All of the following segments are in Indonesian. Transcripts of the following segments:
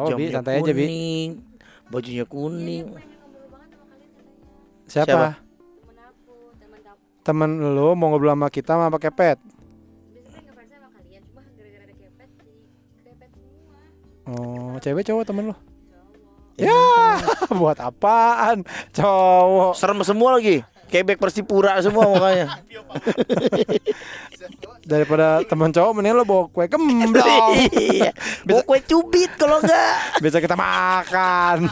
apa-apa Bi, santai aja Bi. kuning, bajunya kuning. Siapa? Siapa? temen aku teman kamu Temen lu mau ngobrol sama kita sama pakai pet. biasanya ngefans sama kalian cuma gara-gara ada kepet jadi kepet semua Oh, cewek cowok temen lu? cowok Ya, buat apaan? Cowok. Serem semua lagi. Kebek Persipura semua makanya. Daripada temen cowok mending lo bawa kue gemblong. Iya. Bawa kue cubit kalau enggak. Bisa kita makan.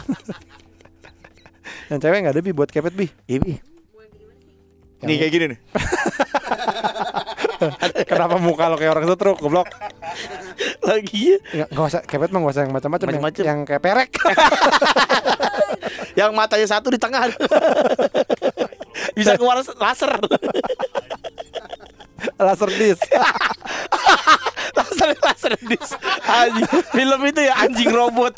Yang cewek nggak ada bi buat kepet bi. Ibi. bukan kayak gimana sih Nih kayak gini nih. Kenapa muka lo kayak orang setruk goblok? Lagi ya. Nggak, nggak usah kepet mah nggak usah yang macam-macam yang, Macam-macam. yang kayak perek. Yang matanya satu di tengah. Bisa keluar laser. Laser disc. laser laser dis. Anjing. Film itu ya anjing robot.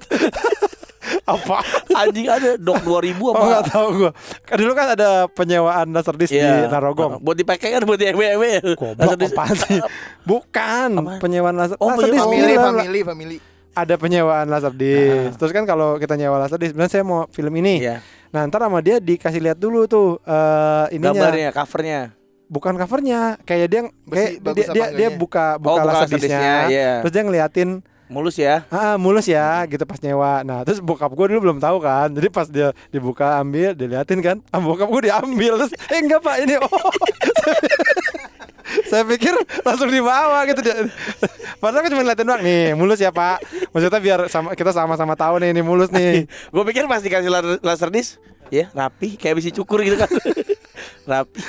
Apa? Anjing ada dok 2000 apa? Oh nggak tahu gua. Kan dulu kan ada penyewaan laser disc di Narogong. Buat dipakai kan buat ewe-ewe. Goblok apaan sih? Bukan Apaan? penyewaan laser. Oh, laser disc penyewaan. Family, family, family. Ada penyewaan laser disc. Terus kan kalau kita nyewa laser disc, sebenarnya saya mau film ini. Iya. Nah, ntar sama dia dikasih lihat dulu tuh eh ininya. Gambarnya, covernya. Bukan covernya, kayak dia kayak Besi- dia, dia, dia buka buka Oh, buka laser laser disc-nya. disc-nya, iya. Terus dia ngeliatin Mulus ya. Ah, mulus ya gitu pas nyewa. Nah, terus bokap gue dulu belum tahu kan. Jadi pas dia dibuka ambil, diliatin kan. Ah, bokap gue diambil terus eh enggak Pak, ini oh. Saya pikir langsung dibawa gitu dia. Padahal kan cuma ngeliatin doang nih, mulus ya Pak. Maksudnya biar sama kita sama-sama tahu nih ini mulus nih. Gue pikir pas dikasih la- laser disc, ya rapi kayak besi cukur gitu kan. rapi.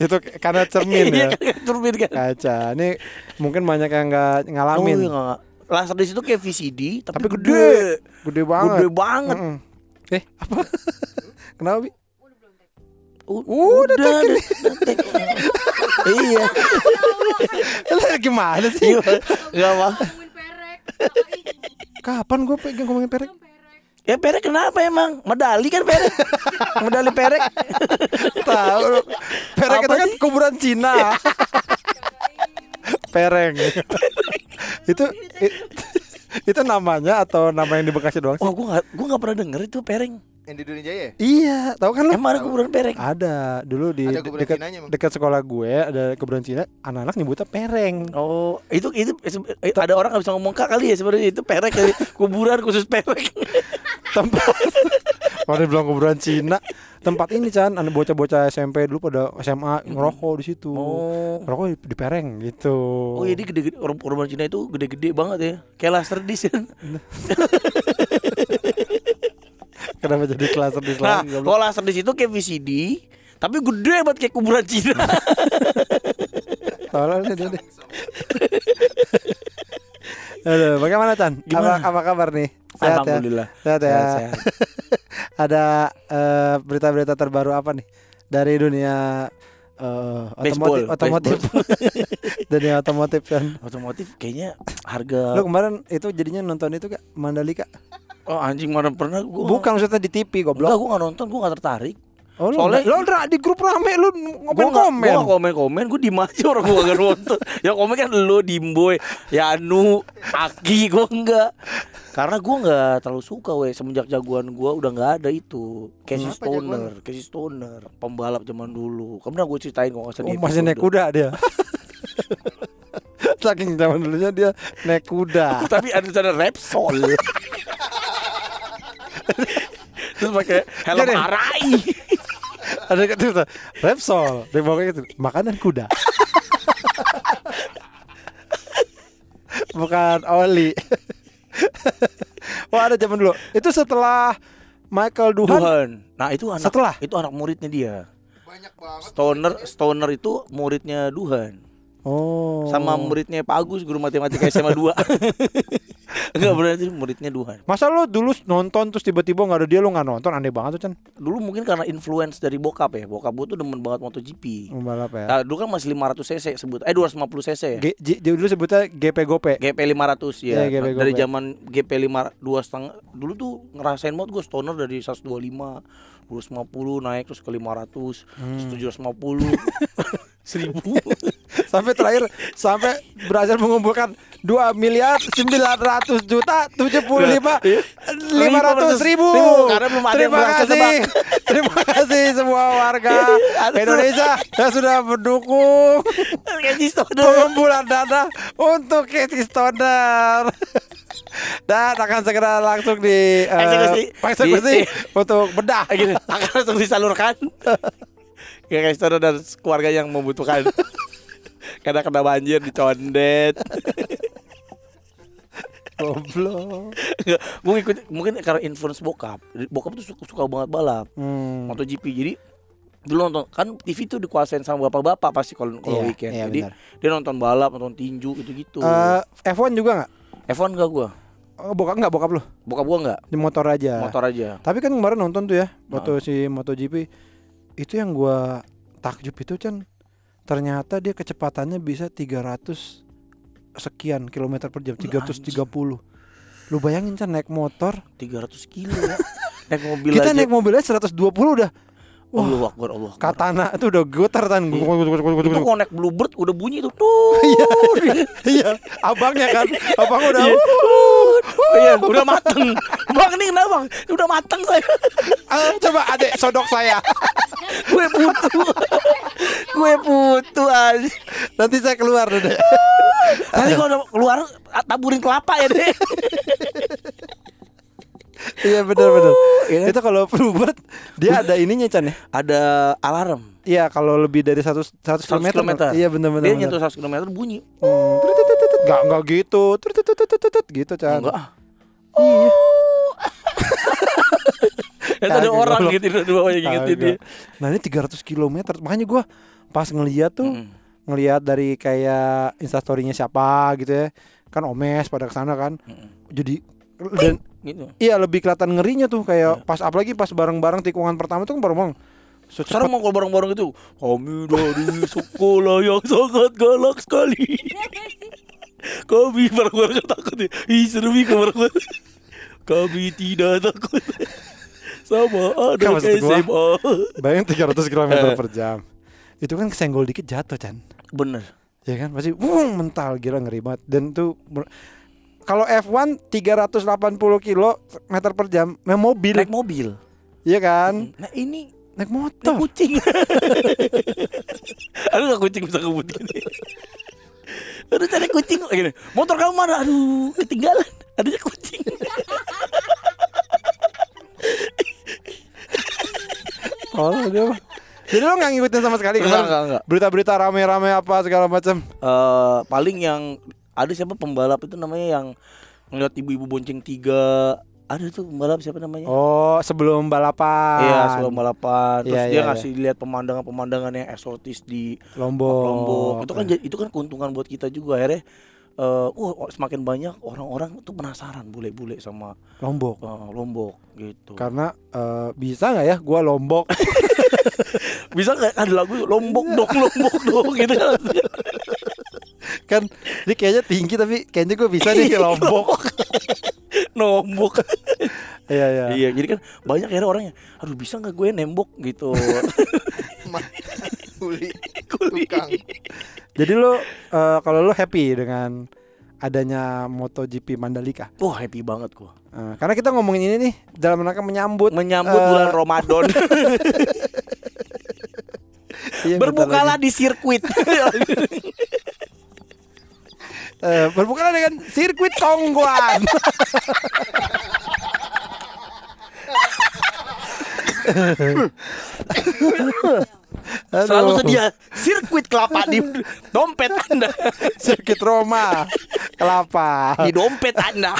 Itu karena cermin ya. Iya, kan, turbin kan. Kaca. Ini mungkin banyak yang nggak ngalamin. Oh, iya. Laser disc itu kayak VCD tapi, Tapi gede. gede. Gede banget. Gede banget. Mm-mm. Eh, apa? Kenapa, Bi? Udah udah, udah. Iya. Lah gimana sih? Enggak perek Kakak, Kapan gue pengen ngomongin perek? Ya perek kenapa emang? Medali kan perek. Medali perek. Tahu. Perek Apa itu kan sih? kuburan Cina. Pereng. itu itu namanya atau nama yang di Bekasi doang sih? Oh, gua enggak gua enggak pernah denger itu pereng. Yang di Dunia Jaya. Iya, tahu kan lu? Emang ada kuburan pereng? Ada dulu di Ada kuburan dekat sekolah gue ada kuburan Cina, anak-anak nyebutnya pereng. Oh, itu itu eh, ada orang nggak bisa ngomong kak kali ya sebenarnya itu perek kali. kuburan khusus perek. Tempat Kalau dibilang kuburan Cina, tempat ini Chan, ada bocah-bocah SMP dulu pada SMA ngerokok di situ. Oh. Ngerokok di, di pereng gitu. Oh, jadi gede-gede orang korban Cina itu gede-gede banget ya. Kayak laser disc kan. Kenapa jadi kelas di Nah, lagi, goblok? kalau laser disc itu kayak VCD, tapi gede banget kayak kuburan Cina. Tolong deh deh. Aduh, bagaimana Chan? Apa, Gimana? apa kabar nih? Sehat ya? Alhamdulillah. Sehat ya. Sehat-sehat. Ada eh, berita-berita terbaru apa nih dari dunia eh, otomotif, Baseball, otomotif, dunia otomotif kan? Otomotif kayaknya harga Lu kemarin itu jadinya nonton itu gak Mandalika? Oh anjing mana pernah gua Bukan maksudnya di TV Enggak, goblok. gua nggak nonton, gua nggak tertarik. Oh, lu Soalnya- lu ra- di grup rame lu ngomen komen. Gua nggak komen-komen, gua diem aja orang gua gak nonton. ya komen kan lu, Dimboy, Yanu, Aki, gua enggak. Karena gua nggak terlalu suka weh semenjak jagoan gua udah nggak ada itu. Casey Stoner, Casey Stoner, pembalap zaman dulu. Pernah gue ceritain kok nggak usah Oh, masih naik kuda dia. Saking zaman dulunya dia naik kuda. Tapi ada sana Repsol. Terus pakai helm Gini. Arai. Ada kata tuh, Repsol, dia bawa gitu, makanan kuda. Bukan oli. Wah ada zaman dulu. Itu setelah Michael Duhan. Duhan. Nah itu anak Setelah? itu anak muridnya dia. Banyak banget. Stoner Stoner itu muridnya Duhan. Oh. Sama muridnya Pak Agus guru matematika SMA 2. Enggak berarti muridnya Duhan. Masa lo dulu nonton terus tiba-tiba nggak ada dia lo nggak nonton aneh banget tuh Chan. Dulu mungkin karena influence dari bokap ya. Bokap gue tuh demen banget MotoGP. Membalap ya. Nah, dulu kan masih 500 cc sebut. Eh 250 cc ya. G, G- dulu sebutnya GP Gope. GP 500 ya. Iya, GP dari zaman GP 5 dua setengah dulu tuh ngerasain banget gue stoner dari 125 250 naik terus ke 500 terus Hmm. 750 1000 sampai terakhir sampai berhasil mengumpulkan 2 miliar 900 juta 75 Iya. 500 ribu. Ribu, karena belum ada yang Terima kasih. Terima kasih semua warga Harus- Indonesia yang sudah mendukung pengumpulan dana untuk Casey Stoner. Dan akan segera langsung di eh, Eksekusi. eksekusi Di- untuk bedah. Gini, akan langsung disalurkan. Kayak Stoner dan keluarga yang membutuhkan. Karena kena banjir dicondet. Goblok. gue ikut mungkin karena influence bokap. Bokap tuh suka, suka banget balap. Hmm. MotoGP jadi dulu nonton kan TV tuh dikuasain sama bapak-bapak pasti kalau kalau Iya, weekend. iya, jadi benar. dia nonton balap, nonton tinju gitu-gitu. Eh, F1 juga nggak? F1 enggak gua. Oh, bokap nggak bokap lu? Bokap gua enggak, Di motor aja. motor aja. Tapi kan kemarin nonton tuh ya Ah. waktu si MotoGP itu yang gua takjub itu kan ternyata dia kecepatannya bisa 300 sekian kilometer per jam, Lu 330. Lu bayangin kan naik motor, 300 kilo ya. naik mobil kita aja. naik mobilnya 120 udah. Wah, Allah Akbar, Allah Akbar. katana itu udah getar kan. Iya. Itu kalau naik Bluebird udah bunyi tuh. Tuh. Iya, abangnya kan. Abang udah Iya. Oh, iya, udah mateng. Bang ini kenapa? Bang? Udah mateng saya. "Ah, coba adek sodok saya. Gue butuh. Gue butuh aja. Nanti saya keluar deh. Nanti kalau keluar taburin kelapa ya deh. Iya benar benar. iya kan? Itu kalau Bluebird dia ada ininya Chan ya. Ada alarm. Iya kalau lebih dari 100 100 100 km. kilometer. Iya benar benar. Dia nyentuh 100 km bunyi. Hmm, tut, tut, tut, tut, tut. Nggak nggak gitu. Gitu Chan. Enggak. Iya. Itu ada orang gitu di bawahnya ngingetin dia. Nah ini 300 km Makanya gua pas ngeliat tuh Mm. Ngeliat dari kayak instastorynya siapa gitu ya. Kan Omes pada ke sana kan. Mm-mm. Jadi dan Gitu. iya lebih kelihatan ngerinya tuh kayak pas apalagi pas bareng-bareng tikungan pertama tuh kan bareng-bareng Sekarang mau kalau bareng-bareng itu Kami dari sekolah yang sangat galak sekali. Kami bareng-bareng takut ya Ih seru bareng-bareng. Kami tidak takut. Sama Kan anak gua- SMA Bayangin 300 km per jam Itu kan kesenggol dikit jatuh Chan. Bener. Ya kan? Pasti wung mental gila ngeri banget. Dan tuh kalau F1 380 kilo meter per jam main mobil. Naik mobil? Iya kan? Nah ini naik Naik motor kucing. Aduh gak kucing bisa ngebut gini. Aduh cari kucing. Gini. Motor kamu mana? Aduh ketinggalan. Adanya kucing. Oh, dia. Jadi lo nggak ngikutin sama sekali Enggak kemarin enggak enggak. Berita-berita rame-rame apa segala macam Eh, Paling yang Ada siapa pembalap itu namanya yang Ngeliat ibu-ibu bonceng tiga. Ada tuh pembalap siapa namanya? Oh sebelum balapan. Iya sebelum balapan. Terus Iya, dia iya, ngasih lihat pemandangan-pemandangan yang eksotis di Lombok. Lombok. Itu kan jadi- itu kan keuntungan buat kita juga. Akhirnya eh wah semakin banyak orang-orang tuh penasaran bule-bule sama Lombok eh, Lombok gitu. karena eh, bisa nggak ya gua Lombok Bisa nggak ada lagu Lombok dong, Lombok dong gitu kan. kan ini kayaknya tinggi tapi kayaknya gue bisa nih ke Lombok Lombok. iya iya iya, jadi kan banyak akhirnya orangnya, aduh bisa nggak gue nembok gitu. Tukang. jadi lo eh, kalau lo happy dengan adanya MotoGP Mandalika Wah happy banget gua. Eh, karena kita ngomongin ini nih dalam rangka menyambut Menyambut Eh, bulan Ramadan. iya, Berbukalah di sirkuit. Eh, berbukalah dengan sirkuit Tongguan Aduh. Selalu sedia sirkuit kelapa di dompet Anda. sirkuit Roma kelapa Di dompet Anda.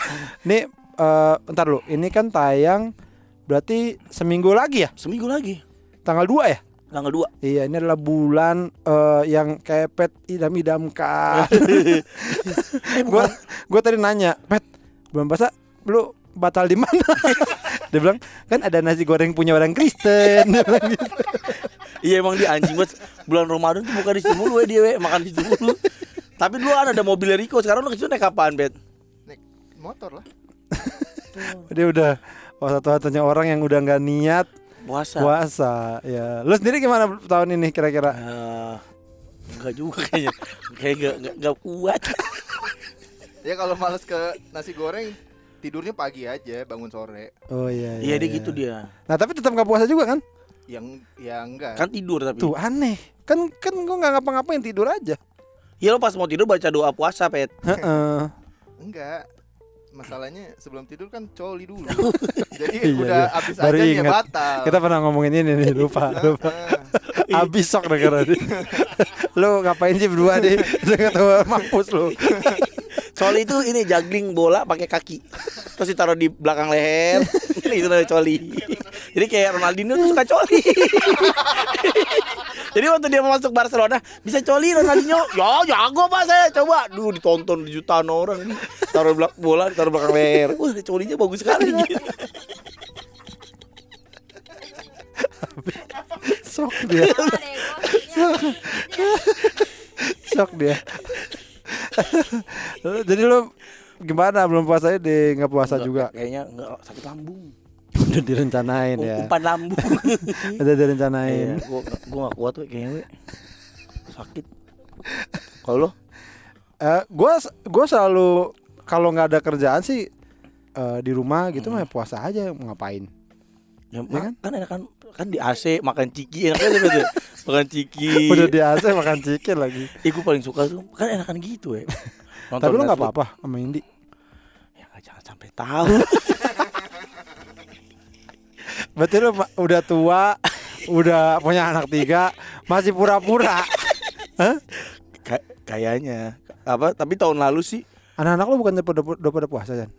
Nih, eh ntar lu. Ini kan tayang berarti seminggu lagi ya? Seminggu lagi. Tanggal 2 ya? Tanggal 2. Iya, ini adalah bulan eh, yang kepet idam-idamkan. Eh gua bukan. gua tadi nanya, "Pet, bulan puasa lu batal di mana?" Dia bilang, "Kan ada nasi goreng punya orang Kristen." Gitu. Iya emang dia anjing banget Bulan Ramadan tuh bukan di situ mulu ya dia we. Makan di situ mulu Tapi dulu kan ada mobil Rico Sekarang lu ke situ naik apaan Bet? Naik motor lah. Dia udah oh, satu-satunya orang yang udah nggak niat Puasa puasa. Ya, lu sendiri gimana tahun ini kira-kira? Eh, Enggak juga kayaknya Kayak gak, gak, gak kuat Ya kalau males ke nasi goreng tidurnya pagi aja, bangun sore. Oh iya Iya dia gitu dia. Nah, tapi tetap nggak puasa juga kan? Yang ya enggak. Kan tidur tapi. Tuh aneh. Kan kan gua nggak ngapa-ngapain tidur aja. Iya lo pas mau tidur baca doa puasa pet. Heeh. Enggak. Masalahnya sebelum tidur kan coli dulu. Jadi Iya, udah iya. habis Baru aja dia ingat. batal. Kita pernah ngomongin ini nih, lupa, lupa. Heeh. Abis sok negara. Lu ngapain sih berdua deh? Dengan tahu mampus lu. Coli itu ini juggling bola pakai kaki. Terus ditaruh di belakang leher. itu namanya coli. Jadi kayak Ronaldinho tuh suka coli. Jadi waktu dia mau masuk Barcelona bisa coli Ronaldinho. Ya jago pak saya coba. Duh ditonton jutaan orang. Taruh belak bola, taruh belakang leher. Wah colinya bagus sekali. Gitu. Sok dia, sok dia. Jadi lu gimana belum puasa deh nggak puasa Enggak, juga Kayaknya enggak sakit lambung. udah direncanain ya Umpan lambung. udah direncanain Iya, gua gua gak kuat we kayaknya we. Sakit. Kalau lo? Eh, gua gua selalu kalau nggak ada kerjaan sih eh, di rumah gitu Hmm. mah puasa aja mau ngapain Ya, ma- kan? kan enak kan kan di AC makan ciki enak aja gitu. makan ciki. udah di AC makan chicken lagi Ih, gua paling suka tuh kan enakan gitu ya. tapi lu nggak apa-apa sama Indi Ya jangan sampai tahu. berarti lu udah tua udah punya anak tiga masih pura-pura Ka- kayaknya apa tapi tahun lalu sih anak-anak lu bukan udah, pada- puasa kan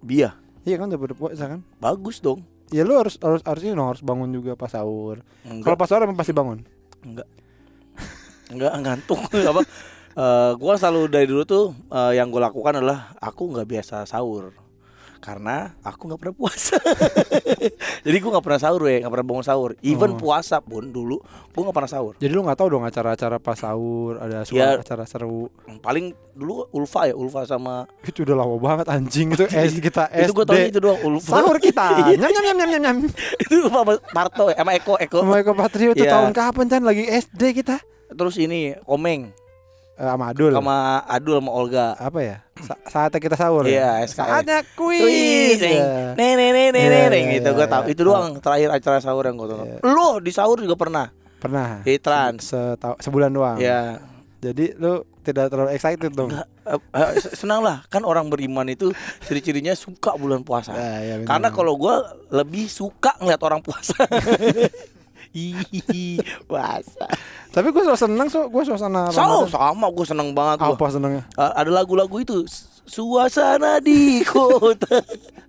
Bia iya kan udah pada puasa kan bagus dong. Ya lu harus harus harusnya dong harus bangun juga pas sahur. Kalau pas sahur emang pasti bangun? Enggak. Enggak ngantuk. Apa. Eh, gua selalu dari dulu tuh eh, yang gue lakukan adalah aku nggak biasa sahur karena aku nggak pernah puasa. Jadi gua nggak pernah sahur ya nggak pernah bangun sahur. Even Oh. puasa pun dulu gua nggak pernah sahur. Jadi lu nggak tahu dong acara-acara pas sahur ada suara Ya. acara seru. Paling dulu Ulfa ya Ulfa sama itu udah lama banget anjing. Itu es kita SD itu gue tau itu doang Ulfa. sahur kita. Iya. nyam nyam nyam nyam nyam nyam. Itu Ulfa sama Parto ya sama Eko Eko. Sama Eko Patrio itu Iya. tahun kapan kan lagi SD kita? Terus ini Komeng sama Adul sama Adul sama Olga apa ya Sa- saatnya kita sahur Iya, ya? SKS. saatnya kuis ya. neng, neng, neng, neng, Iya, neng, neng, iya, gitu iya, gue tahu. iya. Itu doang terakhir acara sahur yang gue tonton. Iya. Lu di sahur juga pernah? pernah Di trans. Setau- sebulan doang Ya, jadi lu tidak terlalu excited dong eh, eh, senang lah. Kan orang beriman itu ciri-cirinya suka bulan puasa. Ya, ya, bener. Karena kalau gue lebih suka ngeliat orang puasa. Puasa. tapi gue selalu seneng so gue suasana So, sama gue seneng banget gua. apa senengnya? Uh, ada lagu-lagu itu suasana di kota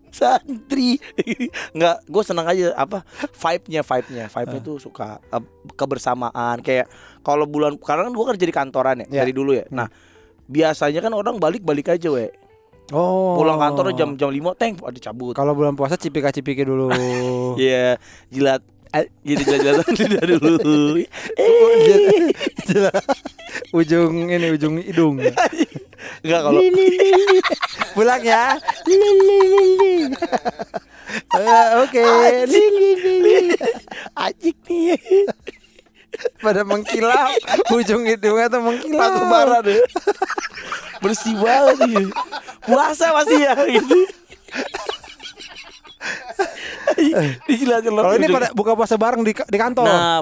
santri. Nggak gue senang aja apa vibe-nya vibe-nya. Vibe-nya Ah. tuh suka uh, kebersamaan. Kayak kalau bulan karena kan gue kerja di kantoran ya, Ya. dari dulu ya. Nah biasanya kan orang balik-balik aja we. Oh. Pulang kantor jam jam lima teng ada cabut. Kalau bulan puasa cipika cipiki dulu. Iya jilat gitu jilat-jilatan lidah dulu. Ujung ini ujung hidung. Nggak kalau pulang ya. Eh, oke. Ajik nih. Pada mengkilap ujung hidungnya tuh mengkilap Batu bara deh. Bersih banget Puasa masih ya gitu kalau ini pada buka puasa bareng di, di kantor. Nah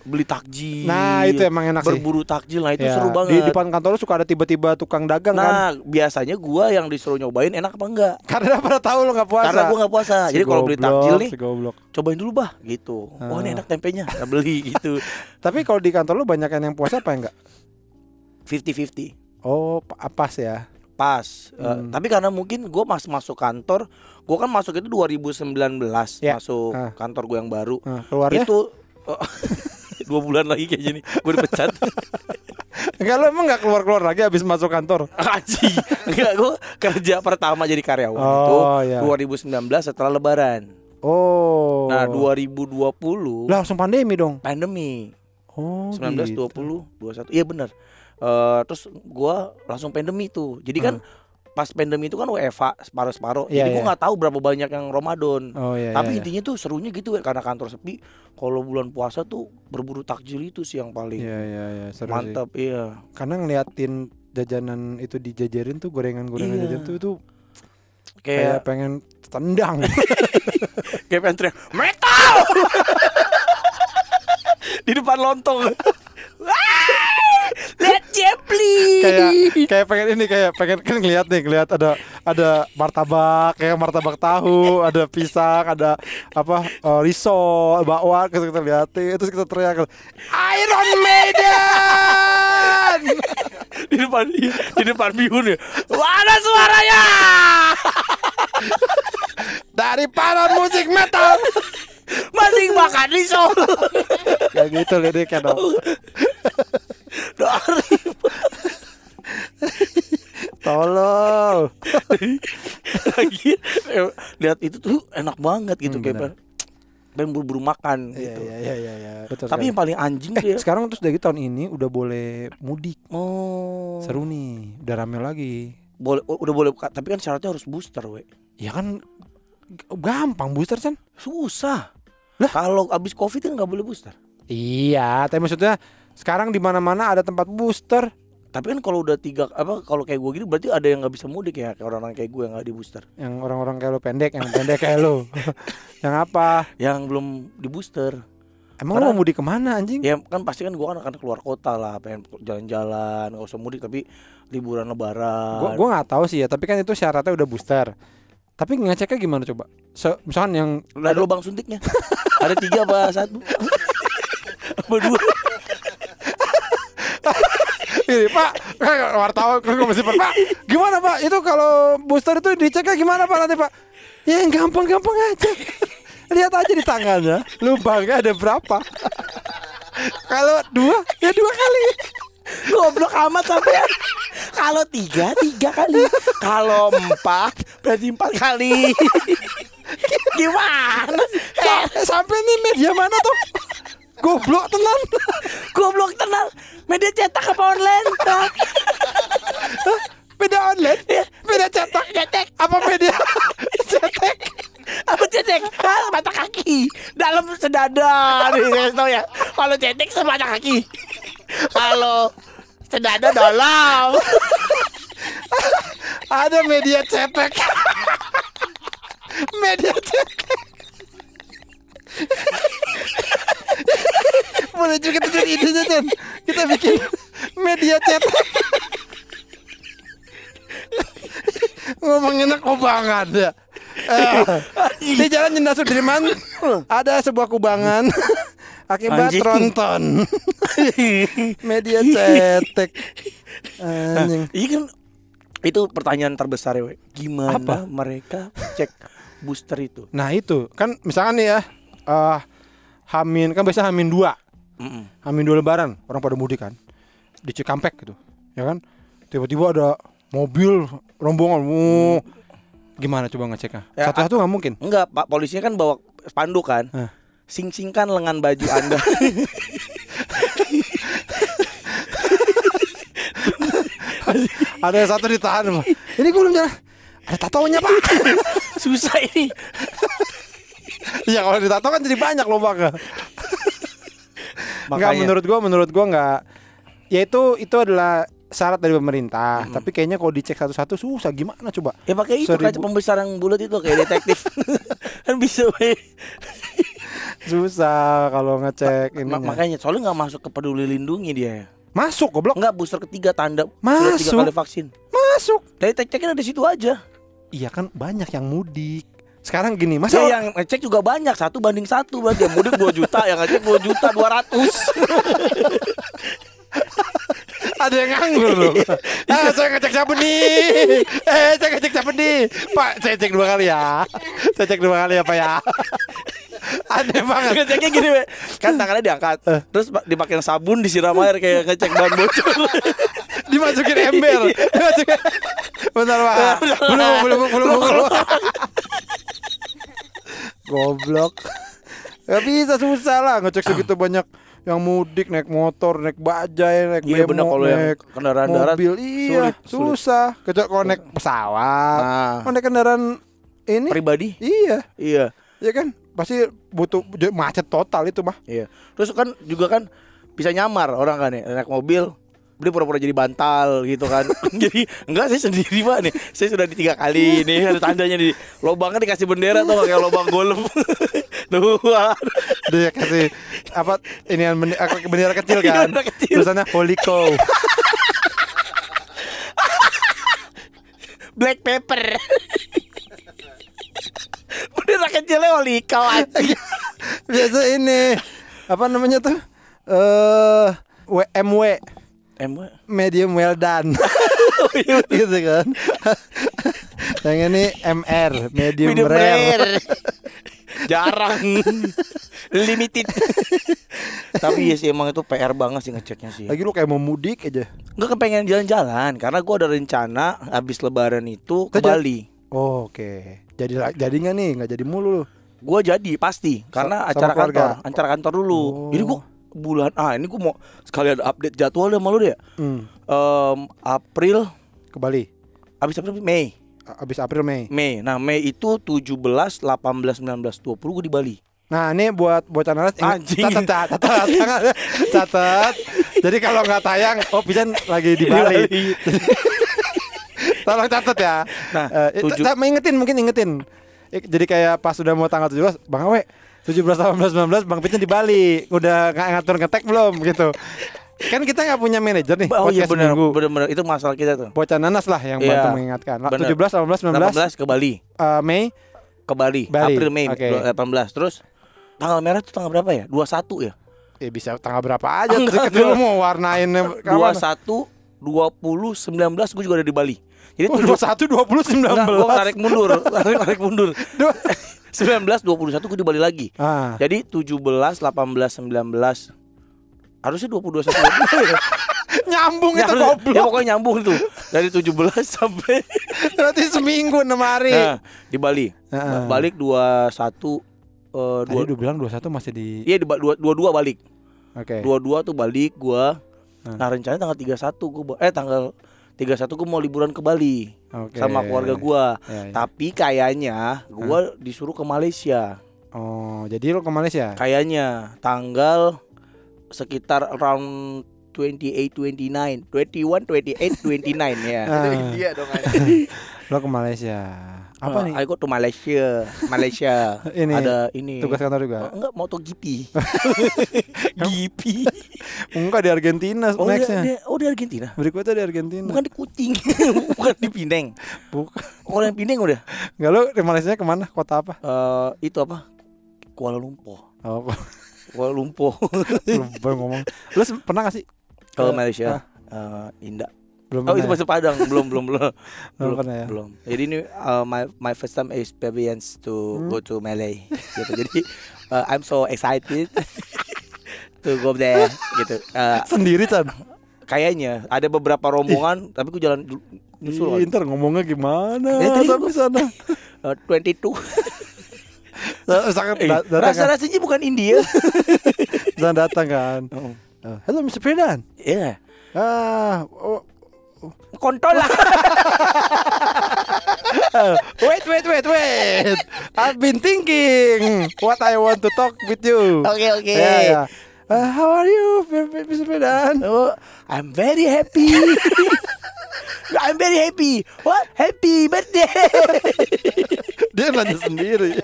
beli takjil. Nah, itu emang enak sih. Berburu takjil Nah itu Ya, seru di banget. depan kantor suka ada tiba-tiba tukang dagang kan? Nah biasanya gua yang disuruh nyobain enak apa enggak? Karena pada tahu lu nggak puasa. Karena gua nggak puasa. Si Jadi kalau beli takjil nih si goblok. Cobain dulu bah gitu. Oh ini Ah. enak tempenya Kita beli gitu. Tapi kalau di kantor lu banyak yang puasa apa enggak? 50-50 oh pa- pas ya? Pas. Eh, Hmm. Tapi karena mungkin gua mas masuk kantor Gua kan masuk itu 2019 Ya. Masuk Ah. kantor gua yang baru. Nah, keluarnya itu oh, dua bulan lagi kayak gini gue dipecat. Enggak lu emang nggak keluar keluar lagi habis masuk kantor? Anjing. Enggak gue kerja pertama jadi karyawan itu oh ya 2019 setelah lebaran. Oh. Nah 2020 lah langsung pandemi dong? Pandemi. Oh 19, gitu. 20, 21 Iya bener. Eh, Terus gue langsung pandemi tuh. Jadi kan pas pandemi itu kan WFA separuh-separuh Iya, Jadi gue iya. nggak tahu berapa banyak yang Ramadan oh iya Tapi iya, iya. intinya tuh serunya gitu Karena kantor sepi Kalau bulan puasa tuh berburu takjil itu sih yang paling Iya iya iya seru sih. Mantap iya Karena ngeliatin jajanan itu dijajarin tuh gorengan-gorengan Iya. jajan tuh itu kayak Kayak pengen tendang. kayak pengen teriak metal di depan lontong. Wah, Lihat Jepli. kayak kayak pengen ini kayak pengen kan ngeliat nih ngeliat ada ada martabak kayak martabak tahu ada pisang ada apa eh, risol bakwan terus kita liatin terus kita teriak Iron Maiden di depan di depan bihun ya. Mana suaranya? dari para musik metal Masih makan di Solo. kayak gitu lirik kan Dari tolol lagi eh, lihat itu tuh enak banget gitu Hmm, kayak pengen, buru-buru makan iya gitu. iya iya iya iya betul Tapi yang sekali. paling anjing eh ya. sekarang terus dari tahun ini udah boleh mudik Oh. seru nih udah rame lagi Boleh udah boleh tapi kan syaratnya harus booster, we. ya kan gampang booster kan Susah. Kalau abis Covid kan nggak boleh booster. Iya, tapi maksudnya sekarang di mana-mana ada tempat booster. Tapi kan kalau udah tiga apa kalau kayak gue gini berarti ada yang nggak bisa mudik ya kayak orang-orang kayak gue yang nggak di booster. Yang orang-orang kayak lo pendek, yang pendek kayak lo. yang apa? Yang belum di booster. Emang Karena- lo mau mudik ke mana anjing? Ya kan pasti kan gue kan akan keluar kota lah, pengen jalan-jalan, nggak usah mudik tapi liburan lebaran. Gua gua nggak tahu sih ya, tapi kan itu syaratnya udah booster. Tapi ngeceknya gimana coba? So, misalkan yang Udah ada lubang suntiknya. ada tiga apa satu? apa dua? Ini Pak, wartawan kan mesti Pak. Gimana Pak? Itu kalau booster itu diceknya gimana Pak nanti Pak? Ya yang gampang-gampang aja. Lihat aja di tangannya, lubangnya ada berapa. Kalau dua, ya dua kali. Goblok amat sampean. Kalau tiga, tiga kali. Kalau empat, berarti empat kali. Gimana? Eh, sampai nih media mana tuh? Goblok tenan. Goblok tenang. Media cetak apa online? Hah? Beda online, beda cetak. Cetek. Apa media cetak? Apa cetek? Hah, mata kaki. Sedada. Nih, tau ya. Kalau cetek semata kaki. Kalau sedada dalam. Ada media cetak. media cetak. Boleh juga kita cari idenya Chan Kita bikin media cetak Ngomongin kubangan ya Eh, Di jalan Jenderal Sudirman Ada sebuah kubangan Akibat Anjing. tronton Media cetek Anjing Iya kan itu pertanyaan terbesar ya, we. Gimana Apa? mereka cek booster itu? Nah itu kan misalkan nih ya eh Hamin kan biasa Hamin dua Mm-mm. Hamin dua lebaran orang pada mudik kan di Cikampek gitu ya kan tiba-tiba ada mobil rombongan uh, gimana coba ngeceknya Ya, satu-satu nggak mungkin Enggak, Pak polisinya kan bawa spanduk kan. Sing-singkan lengan baju Anda. ada yang satu ditahan Pak. ini gue belum jalan ada tatonya pak Susah ini. ya kalau ditato kan jadi banyak lubangnya Enggak Makanya menurut gua menurut gua nggak ya itu itu adalah syarat dari pemerintah Mm-mm. tapi kayaknya kalau dicek satu-satu susah gimana coba ya pakai itu kaca pembesar yang bulat itu kayak detektif. kan bisa we. susah kalau ngecek ini Ma- makanya soalnya nggak masuk ke peduli lindungi dia. masuk goblok Enggak booster ketiga tanda sudah tiga Masuk. kali vaksin. masuk Dari tek-teknya ada di situ aja. iya kan banyak yang mudik sekarang gini masa Ya, yang ngecek juga banyak satu banding satu berarti yang mudik 2 juta yang ngecek 2 juta 200 ada yang nganggur loh. Ah, saya ngecek siapa nih. Eh saya ngecek siapa nih. Pak saya cek dua kali ya. Saya cek dua kali ya pak ya. Aneh banget. Ngeceknya gini we. kan tangannya diangkat terus pa- dipakai sabun disiram air kayak ngecek ban bocor. Dimasukin ember. Dimasukin bentar pak. Belum belum belum belum goblok. Gak bisa susah lah ngecek segitu banyak yang mudik naik motor naik bajai naik iya bemo kalau yang naik kendaraan darat mobil. Iya sulit, susah. Kecuali kalau naik pesawat. Nah naik kendaraan ini pribadi? iya. Iya. Ya kan? Pasti butuh macet total itu mah. Iya. Terus kan juga kan bisa nyamar orang kan ya naik mobil dia pura-pura jadi bantal gitu kan. Jadi enggak saya sendiri pak nih. Saya sudah di tiga kali nih. Ada tandanya di lobangnya dikasih bendera tuh kayak lobang golf. Tuh Dia kasih apa ini yang bendera, bendera kecil kan. Bendera kecil. Tulisannya Holy Cow. black pepper. Bendera kecilnya oli kau anjing. Biasa ini apa namanya tuh? Eh WMW em medium well done. gitu kan. Yang ini MR medium, medium rare. rare jarang limited tapi ya sih emang itu PR banget sih ngeceknya sih Lagi lu kayak mau mudik aja. Enggak kepengen jalan-jalan karena gua ada rencana habis lebaran itu ke Bali. Oh, Oke. Jadi jadi nggak nih? Nggak jadi mulu lu. Gua jadi pasti karena sama acara keluarga? kantor, acara kantor dulu. Oh. Jadi gua bulan ah ini gua mau sekalian update jadwal deh sama lu deh. Hmm. Em, April Ke Bali. habis April Mei. Abis April Mei. Mei. Nah, Mei itu 17, 18, 19, 20 gua di Bali. Nah ini buat nanas ingat- Anjing. catat catat catat catat. Jadi kalau nggak tayang, oh Pisan lagi di Bali. Tolong catat ya. Nah, Eh, tujuh- ingetin mungkin ingetin. Jadi kayak pas sudah mau tanggal 17, Bang Awe 17, 18, 19 Bang Pisan di Bali. Udah nggak ngatur ngetek belum gitu. Kan kita nggak punya manajer nih. Oh iya benar, benar-benar itu masalah kita tuh. Bocah nanas lah yang Iya. bantu mengingatkan. Benar. 17, 18, 19 18 ke Bali. eh, Mei Ke Bali, Bali, April Mei oke. 18. Terus tanggal merah itu tanggal berapa ya? 21 ya? eh bisa tanggal berapa aja. Enggak, Kecil lu enggak. mau warnain dua satu dua puluh sembilan belas gue juga ada di Bali. Jadi Oh, tujuh 21 20 19. Enggak, gue tarik mundur, tarik, tarik mundur. Dua- 19 21 gue di Bali lagi. Ah. Jadi 17 18 19 harusnya 22 1 Nyambung ya, itu harus- ya goblok. pokoknya nyambung tuh dari 17 sampai Berarti seminggu 6 hari. nah, di Bali. Heeh. Balik 21 eh Tadi dua udah bilang 21 masih di Iya di dua, dua, dua balik. Oke. Dua dua tuh balik gua. Hmm. Nah, rencananya tanggal 31 gua eh tanggal 31 gua mau liburan ke Bali Oke. sama keluarga gua. Ya, ya. Tapi kayaknya gua disuruh ke Malaysia. Oh, jadi lu ke Malaysia? Kayaknya tanggal sekitar around 28 29 21 28 29 ya. Ah. Itu India dong. Lo ke Malaysia. Apa Uh, nih? I go to Malaysia. Malaysia. Ini, ada ini. Tugas kantor juga. Oh, enggak MotoGP. GP. Enggak di Argentina Oh, dia, nextnya. dia- oh di Argentina. Berikutnya di Argentina. Bukan di Kucing, bukan di Pineng. Bukan. Oh, yang Pineng udah. Enggak lu di Malaysia ke mana? Kota apa? Eh, itu apa? Kuala Lumpur. Oh, Kuala Lumpur. lupa ngomong. Lu pernah gak sih? Ke Malaysia. Eh, Indah. Belum Oh, itu pernah ya? Padang. belum, belum, belum. Belum pernah ya? Belum. Jadi ini uh, my my first time experience to Hmm. go to Malay gitu. Jadi uh, I'm so excited to go there gitu. Uh, Sendiri Chan. kayaknya ada beberapa rombongan tapi gue jalan nyusul Ih, ntar ngomongnya gimana? Ya, sampai sana. uh, 22 Sangat Eh, da- datang kan? rasa-rasanya bukan India. Sangat datang kan. Oh. Eh, Halo Mr. Firdan. Iya. Ah, oh, Kontol lah. Wait, wait, wait, wait. I've been thinking what I want to talk with you. Oke oke. Ya, ya. Uh, how are you, Mr. Firdan? Oh, I'm very happy. I'm very happy. What? Happy birthday. Dia nanya sendiri.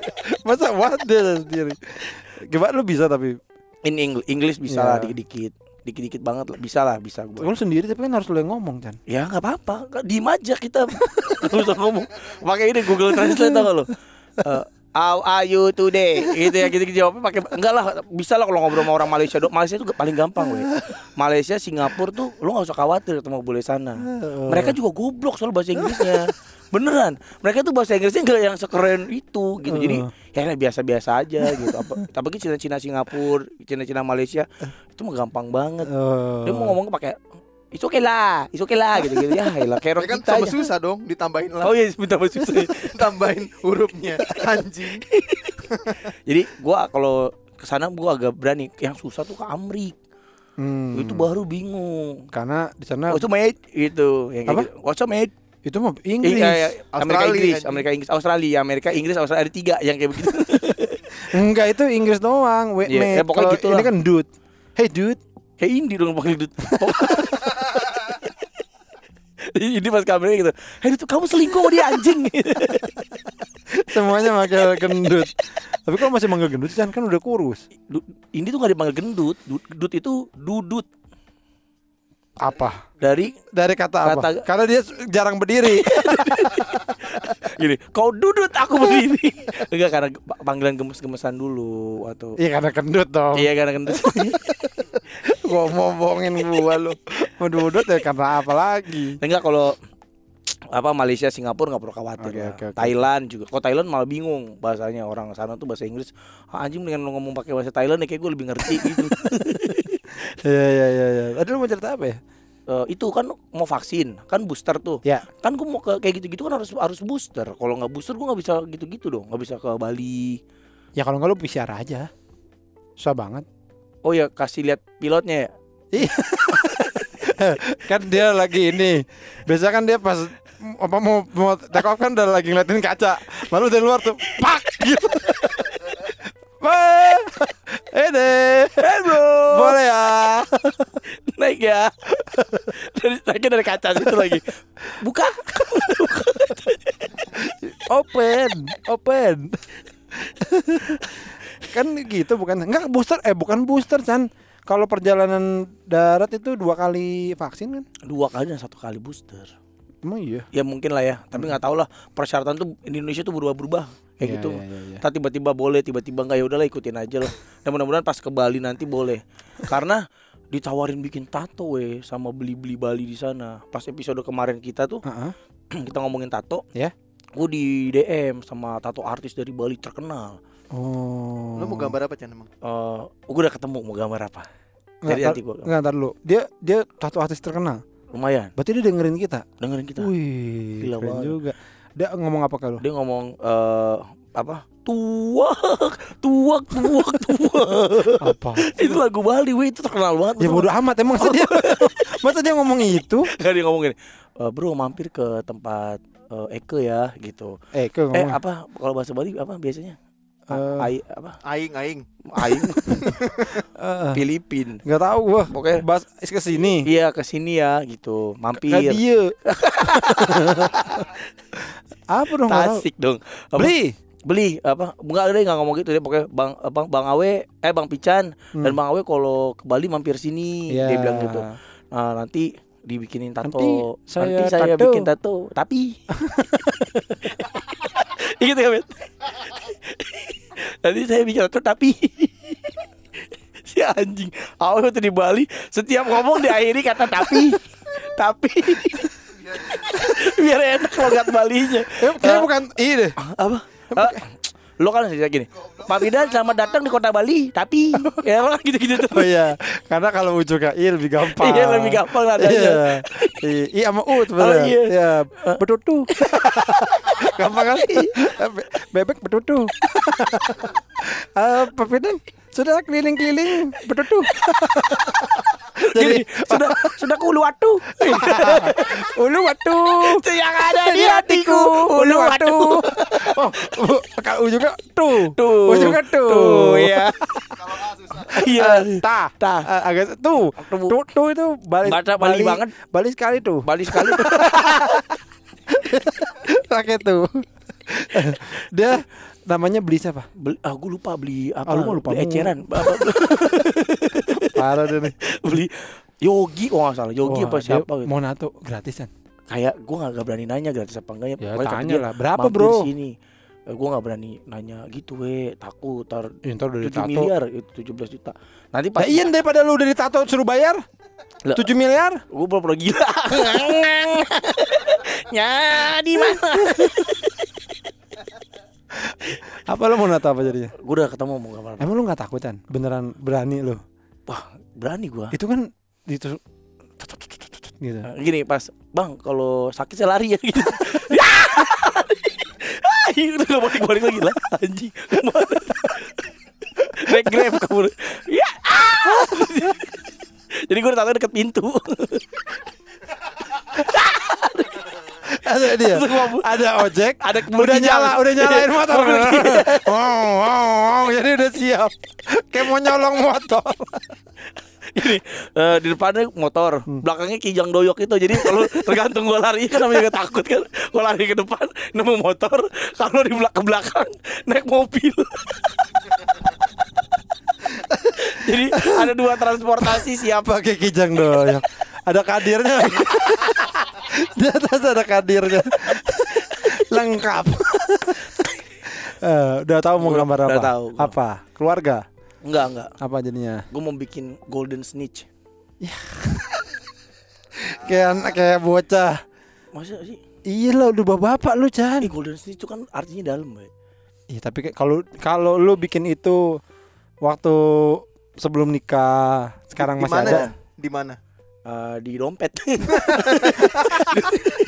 Masa what dia nanya sendiri? Gimana lu bisa tapi In English, English bisa lah dikit-dikit. Dikit-dikit banget lah. Bisa lah, bisa gua. lu sendiri tapi kan harus lu yang ngomong kan. Ya nggak apa-apa, diem aja kita. Nggak usah ngomong. Pakai ini Google Translate tau gak lo? Eh, how are you today? Gitu ya, gitu, gitu jawabnya pakai enggak lah, bisa lah kalau ngobrol sama orang Malaysia. Do- Malaysia itu paling gampang, weh. Malaysia, Singapura tuh lo nggak usah khawatir ketemu boleh sana. Mereka juga goblok soal bahasa Inggrisnya. Beneran, mereka tuh bahasa Inggrisnya nggak yang sekeren itu gitu. Jadi ya lah, biasa-biasa aja gitu. Apa, tapi Cina-Cina Singapura, Cina-Cina Malaysia itu mah gampang banget. Oh. Dia mau ngomong pakai It's okay lah, it's okay lah gitu-gitu ya. Elah Ya orang kan kita sama aja. susah dong ditambahin lah. Oh iya, minta maaf susah. Tambahin hurufnya anjing. Jadi gua kalau ke sana gua agak berani. Yang susah tuh ke Amrik. Hmm. Itu baru bingung. karena di sana What's mate? Itu yang Apa? gitu. What's mate? itu mah Inggris. eh, eh, Amerika Australia, Inggris, anjing. Amerika Inggris, Australia, Amerika Inggris, Australia ada tiga yang kayak begitu. Enggak itu Inggris doang. Wait, Iya, mate. ya pokoknya gitu ini lah. kan dude. Hey dude. kayak indie dong pakai gitu. Ini pas kameranya gitu. Hei itu kamu selingkuh sama dia anjing. Semuanya manggil gendut. Tapi kalau masih manggil gendut Chan kan udah kurus. Du- Ini tuh gak dipanggil gendut. Du- Gendut itu dudut Apa? dari Dari kata apa? Kata- Karena dia jarang berdiri. gini. Kau dudut aku berdiri. Enggak karena pa- panggilan gemes-gemesan dulu atau Iya karena gendut dong. Iya karena gendut. Bohongin gua lu. Mau dudut ya karena apa lagi? Enggak kalau apa Malaysia Singapura nggak perlu khawatir Oke, lah. oke, oke. Thailand juga kok Thailand malah bingung bahasanya orang sana tuh bahasa Inggris ah, anjing dengan ngomong pakai bahasa Thailand ya kayak gue lebih ngerti gitu Iya iya iya iya. Tadi lu mau cerita apa ya? Eh, itu kan mau vaksin kan booster tuh Ya. kan gue mau ke kayak gitu-gitu kan harus harus booster kalau nggak booster gue nggak bisa gitu-gitu dong nggak bisa ke Bali Ya kalau nggak lu PCR aja. Susah banget. Oh ya kasih lihat pilotnya ya kan dia lagi ini. Biasa kan dia pas apa mau mau take off kan udah lagi ngeliatin kaca. Lalu dari luar tuh pak gitu. Eh deh, eh bro boleh ya. naik ya dari naiknya dari kaca situ lagi buka Open, open. kan gitu bukan? Enggak booster, eh bukan booster Chan. Kalau perjalanan darat itu dua kali vaksin kan? dua kali dan satu kali booster Emang iya. ya mungkin lah ya tapi nggak tahu lah persyaratan tuh di Indonesia tuh berubah-berubah kayak Iya, gitu iya, iya. Ntar tiba-tiba boleh tiba-tiba nggak ya udahlah ikutin aja lah dan mudah-mudahan pas ke Bali nanti boleh karena ditawarin bikin tato weh sama beli-beli Bali di sana pas episode kemarin kita tuh Heeh. kita ngomongin tato Ya. gue di DM sama tato artis dari Bali terkenal Oh. Lu mau gambar apa Chan emang? Eh, gue udah ketemu mau gambar apa Jadi nanti gua- nggak, ntar dulu. Dia dia tato artis terkenal. lumayan Berarti dia dengerin kita. dengerin kita Wih, Gila keren banget. juga. Dia ngomong apa kalau? dia ngomong eh apa tuak tuak tuak tuak Apa? itu lagu Bali weh itu terkenal banget Ya bodo amat emang sih dia. Masa dia ngomong itu? Nggak dia ngomong gini "Eh, bro mampir ke tempat eh, Eke ya gitu Eh, ke eh ngomong. apa kalau bahasa Bali apa biasanya Eh. A- ai apa Aing aing. aing Eh, Filipin Nggak tahu gua. Pokoknya- Bas ke sini. iya ke sini ya gitu mampir Ke dia. apa dong? nggak. Tasik dong Apa? Beli. beli apa enggak ada nggak ngomong gitu dia pokoknya bang bang bang Awe eh bang Pican dan Hmm. bang Awe kalau ke Bali mampir sini Ya. dia bilang gitu nah, nanti dibikinin tato Nanti saya nanti saya tato. bikin tato tapi gitu ya Bet nanti saya bikin tato tapi si anjing Awe waktu di Bali setiap ngomong diakhiri kata tapi tapi biar enak logat Balinya Eh, kayaknya bukan ini deh. apa? Ah, lo kan sih gini. Pak Bidan selamat datang di kota Bali, tapi ya emang gitu-gitu tuh. Oh iya, karena kalau ujungnya i lebih gampang. Iya, lebih gampang nadanya. Iya. I, sama U sebenarnya. Oh, iya. Iya, betutu. Gampang kan? Be- Bebek betutu. Eh, Pak sudah keliling-keliling betutu. Jadi sudah sudah ulu watu. ulu watu. Itu yang ada di hatiku, ulu watu. Oh, kalau ujungnya tuh. Tuh. Ujungnya tuh. Iya. Kalau. Iya. Eh, ta, Ta. Eh, agak tuh. Tuh. Tuh, itu Bali, Baca Bali banget. Bali sekali tuh. Bali sekali. Pakai tuh. Dia namanya beli siapa? Beli, ah gue lupa beli apa? Ah, lu mah lupa beli eceran. Apa, Parah deh nih. beli Yogi oh nggak salah Yogi Wah, apa siapa gitu. Mau nato gratisan. Kayak gue nggak berani nanya gratis apa enggak ya. Ya tanya dia, lah. Berapa bro? Sini. Eh, gue nggak berani nanya gitu weh takut tar Ya, ntar udah 7 ditato. miliar itu 17 juta nanti pas Nah, iya daripada lu udah ditato suruh bayar. 7 miliar gue pura-pura gila ya di mana Apa lu mau nato apa jadinya? gue udah ketemu mau gambar Emang lu gak takutan? Beneran berani lu? wah berani gue Itu kan ditusuk gitu. gini pas bang kalau sakit saya lari ya gitu ya itu gak balik balik lagi lah anjing naik grab kabur ya ah! jadi gue tahu deket pintu Ada dia. Ada ojek. Ada udah nyala, udah nyalain motor. Wow, wow, wow. Jadi udah siap. Kayak mau nyolong motor. Ini eh, di depannya motor, belakangnya kijang doyok itu. Jadi kalau tergantung gue lari kan namanya juga takut kan. Gue lari ke depan nemu motor, kalau di belakang belakang naik mobil. Jadi ada dua transportasi siap. pakai kijang doyok. Ada kadirnya. Di atas ada kadirnya. Lengkap. Eh, udah tahu mau gambar apa? udah tahu. Apa? Keluarga? Enggak enggak. Apa jadinya? Gue mau bikin golden snitch. Kayak anak kayak bocah. Masa sih? Iya lah udah bapak lu Chan. Eh golden snitch itu kan artinya dalam, Bay. Iya tapi kayak kalau kalau lu bikin itu waktu sebelum nikah, sekarang Di masih mana? ada. Di mana? Eh, di dompet.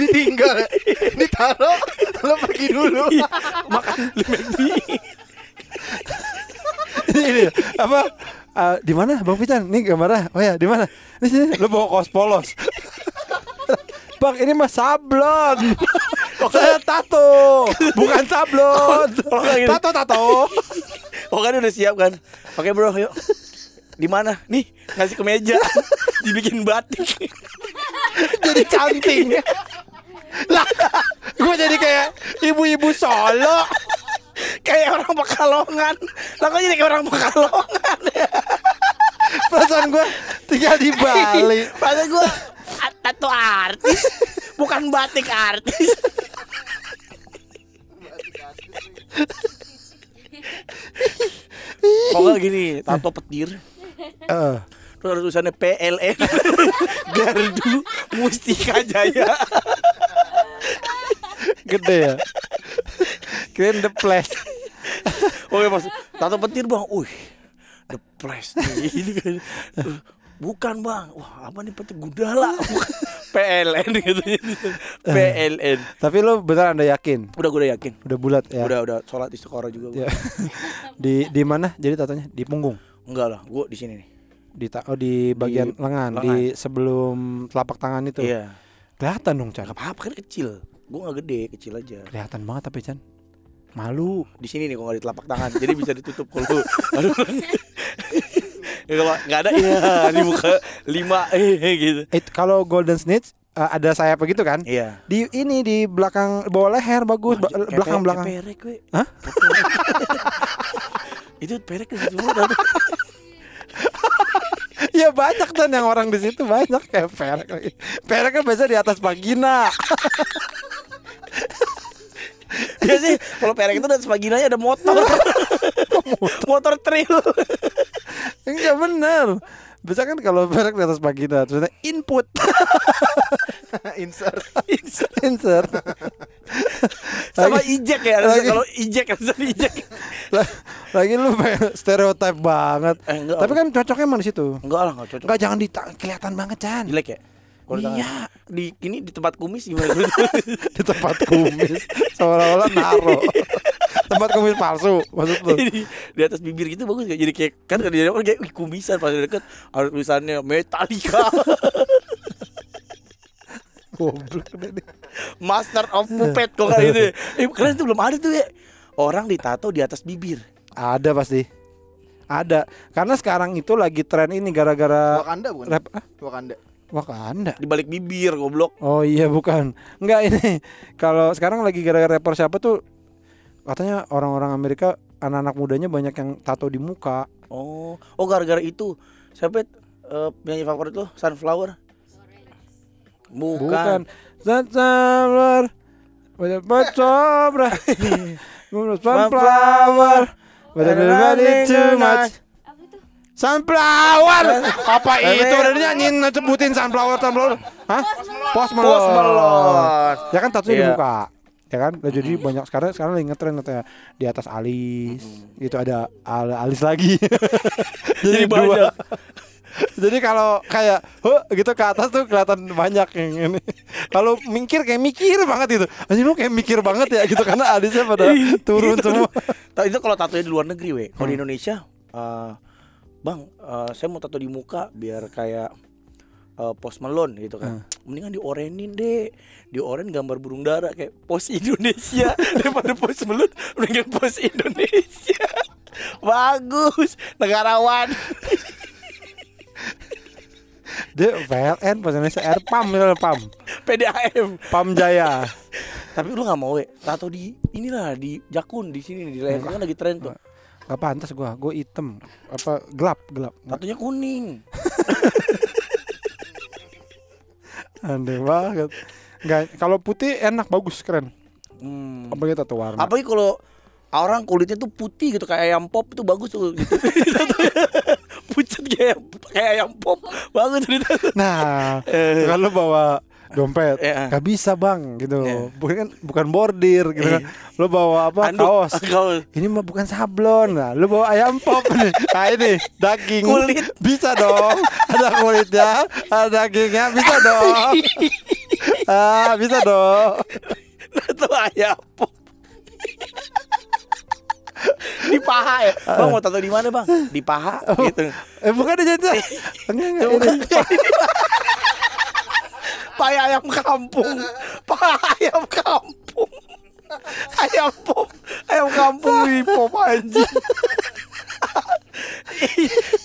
Ditinggal. Ditaruh. Lo pergi dulu. Makan di McD. ini apa? Eh, di mana Bang Pican? Nih gambarnya. Oh ya, di mana? Di sini. Lu bawa kaos polos. Bang, ini mah sablon. Saya tato, bukan sablon. Tato tato. Oh kan udah siap kan? Oke bro, yuk. Di mana? Nih, ngasih ke meja. Dibikin batik. jadi canting. lah, gue jadi kayak ibu-ibu Solo. Kayak orang Pekalongan. Lah kok jadi kayak orang Pekalongan? Perasaan gue tinggal di Bali. Masa gue tato artis, bukan batik artis. Kok nggak gini, tato petir. Eh, Terus ada tulisannya PLN Gardu Mustika Jaya gede ya. Kirain the place. Oke pas tato petir bang Wih The Place nih Ini kan Uh, Bukan bang Wah apa nih petir Gudala. PLN gitu PLN Tapi lu beneran anda yakin? Udah gue udah yakin Udah bulat ya. Udah udah sholat istiqoroh juga gua. Ya. di di mana? Jadi tatonya di punggung. Enggak lah Gue di sini nih Di ta- oh di bagian lengan, di sebelum telapak tangan itu. Iya Kelihatan dong, Chan. Gak apa-apa kan kecil Gue gak gede Kecil aja Kelihatan banget tapi Chan. Malu. di sini nih kalau nggak di telapak tangan jadi bisa ditutup kalau aduh ya, kalau nggak ada ya di muka lima eh gitu Eh kalau golden snitch eh, ada sayap begitu kan? iya Di ini di belakang bawah leher bagus, ba- belakang belakang. perek we Hah? itu perek mulu, tau. Iya banyak kan yang orang di situ banyak kayak perek. Perek kan biasa di atas vagina. biasanya kalau perek itu dan sebaginanya ada motor motor trail Enggak bener. Biasa kan kalau perek di atas vagina terusnya input Insert. insert. sama Lagi- ijek ya lagi- kalau harusnya ijek La- Lagi lu stereotip banget. Eh. Tapi kan cocoknya emang di situ. enggak lah enggak cocok Enggak jangan di kelihatan banget Chan. jelek ya Kalau di tangan. Iya. di ini di tempat kumis gimana di tempat kumis seolah-olah naro tempat kumis palsu maksud lu di, di atas bibir gitu bagus gak? Jadi kayak kan kalau dia kayak wih, kumisan pas deket ada tulisannya Metallica goblok deh nih. Master of Puppet kok kayak gitu. ya. Eh keren tuh belum ada tuh ya. Orang ditato di atas bibir. ada pasti ada karena sekarang itu lagi tren ini gara-gara Wakanda bukan? rap ah, Wakanda. Wakanda Di balik bibir goblok. oh iya bukan enggak ini kalau sekarang lagi gara-gara rapper siapa tuh katanya orang-orang Amerika anak-anak mudanya banyak yang tato di muka Oh, oh gara-gara itu. Siapa eh, penyanyi favorit lo? Sunflower? Bukan. bukan Sunflower Banyak bacobra Sunflower But too much Apa itu? Sunflower! Apa itu udah nyanyiin sebutin sunflower sunflower? Hah? Post Malone Post Malone. Ya kan tatunya di Iya. muka Ya kan? Nah, jadi banyak sekarang sekarang lagi ngetren katanya di atas alis. Gitu ada al alis lagi. Jadi dua. banyak. jadi kalau kayak huh, gitu ke atas tuh kelihatan banyak yang ini. Kalau mikir kayak mikir banget itu anjing lu kayak mikir banget ya gitu karena alisnya pada turun semua. Tahu itu kalau tatonya di luar negeri, we. Kalau di Indonesia, eh, bang, eh, saya mau tato di muka biar kayak eh, Post Malone gitu kan. Mendingan diorenin deh. Dioren gambar burung dara kayak Post Indonesia daripada Post Malone, mendingan Post Indonesia. Bagus, negarawan. Dia PLN pas Indonesia Air Pam Pam. PDAM. Pam Jaya. Tapi lu nggak mau we tato di inilah di Jakun di sini di leher kan lagi tren tuh. Gak pantas gua, gua hitam. Apa gelap, gelap. Tatonya kuning. Aneh banget. Enggak, kalau putih enak bagus keren. Hmm. Apalagi tato warna. Apalagi kalau orang kulitnya tuh putih gitu kayak ayam pop itu bagus tuh gitu. Pucat kayak kayak ayam pop. Bagus tuh itu. Nah, Eh. kalau bawa dompet. Iya. nggak bisa bang gitu Iya. bukan bukan bordir gitu kan. Lo bawa apa Anduk, kaos? Kaos. ini mah bukan sablon. Nah lo bawa ayam pop. Nih nah ini daging. Kulit. bisa dong. Ada kulitnya ada dagingnya bisa dong. Ah bisa dong. Tato ayam pop. di paha ya. Bang mau tato di mana, Bang? Di paha gitu. eh bukan di jajah enggak enggak Paha ayam kampung. Paha ayam kampung. Ayam pop. Ayam kampung di pop anjing.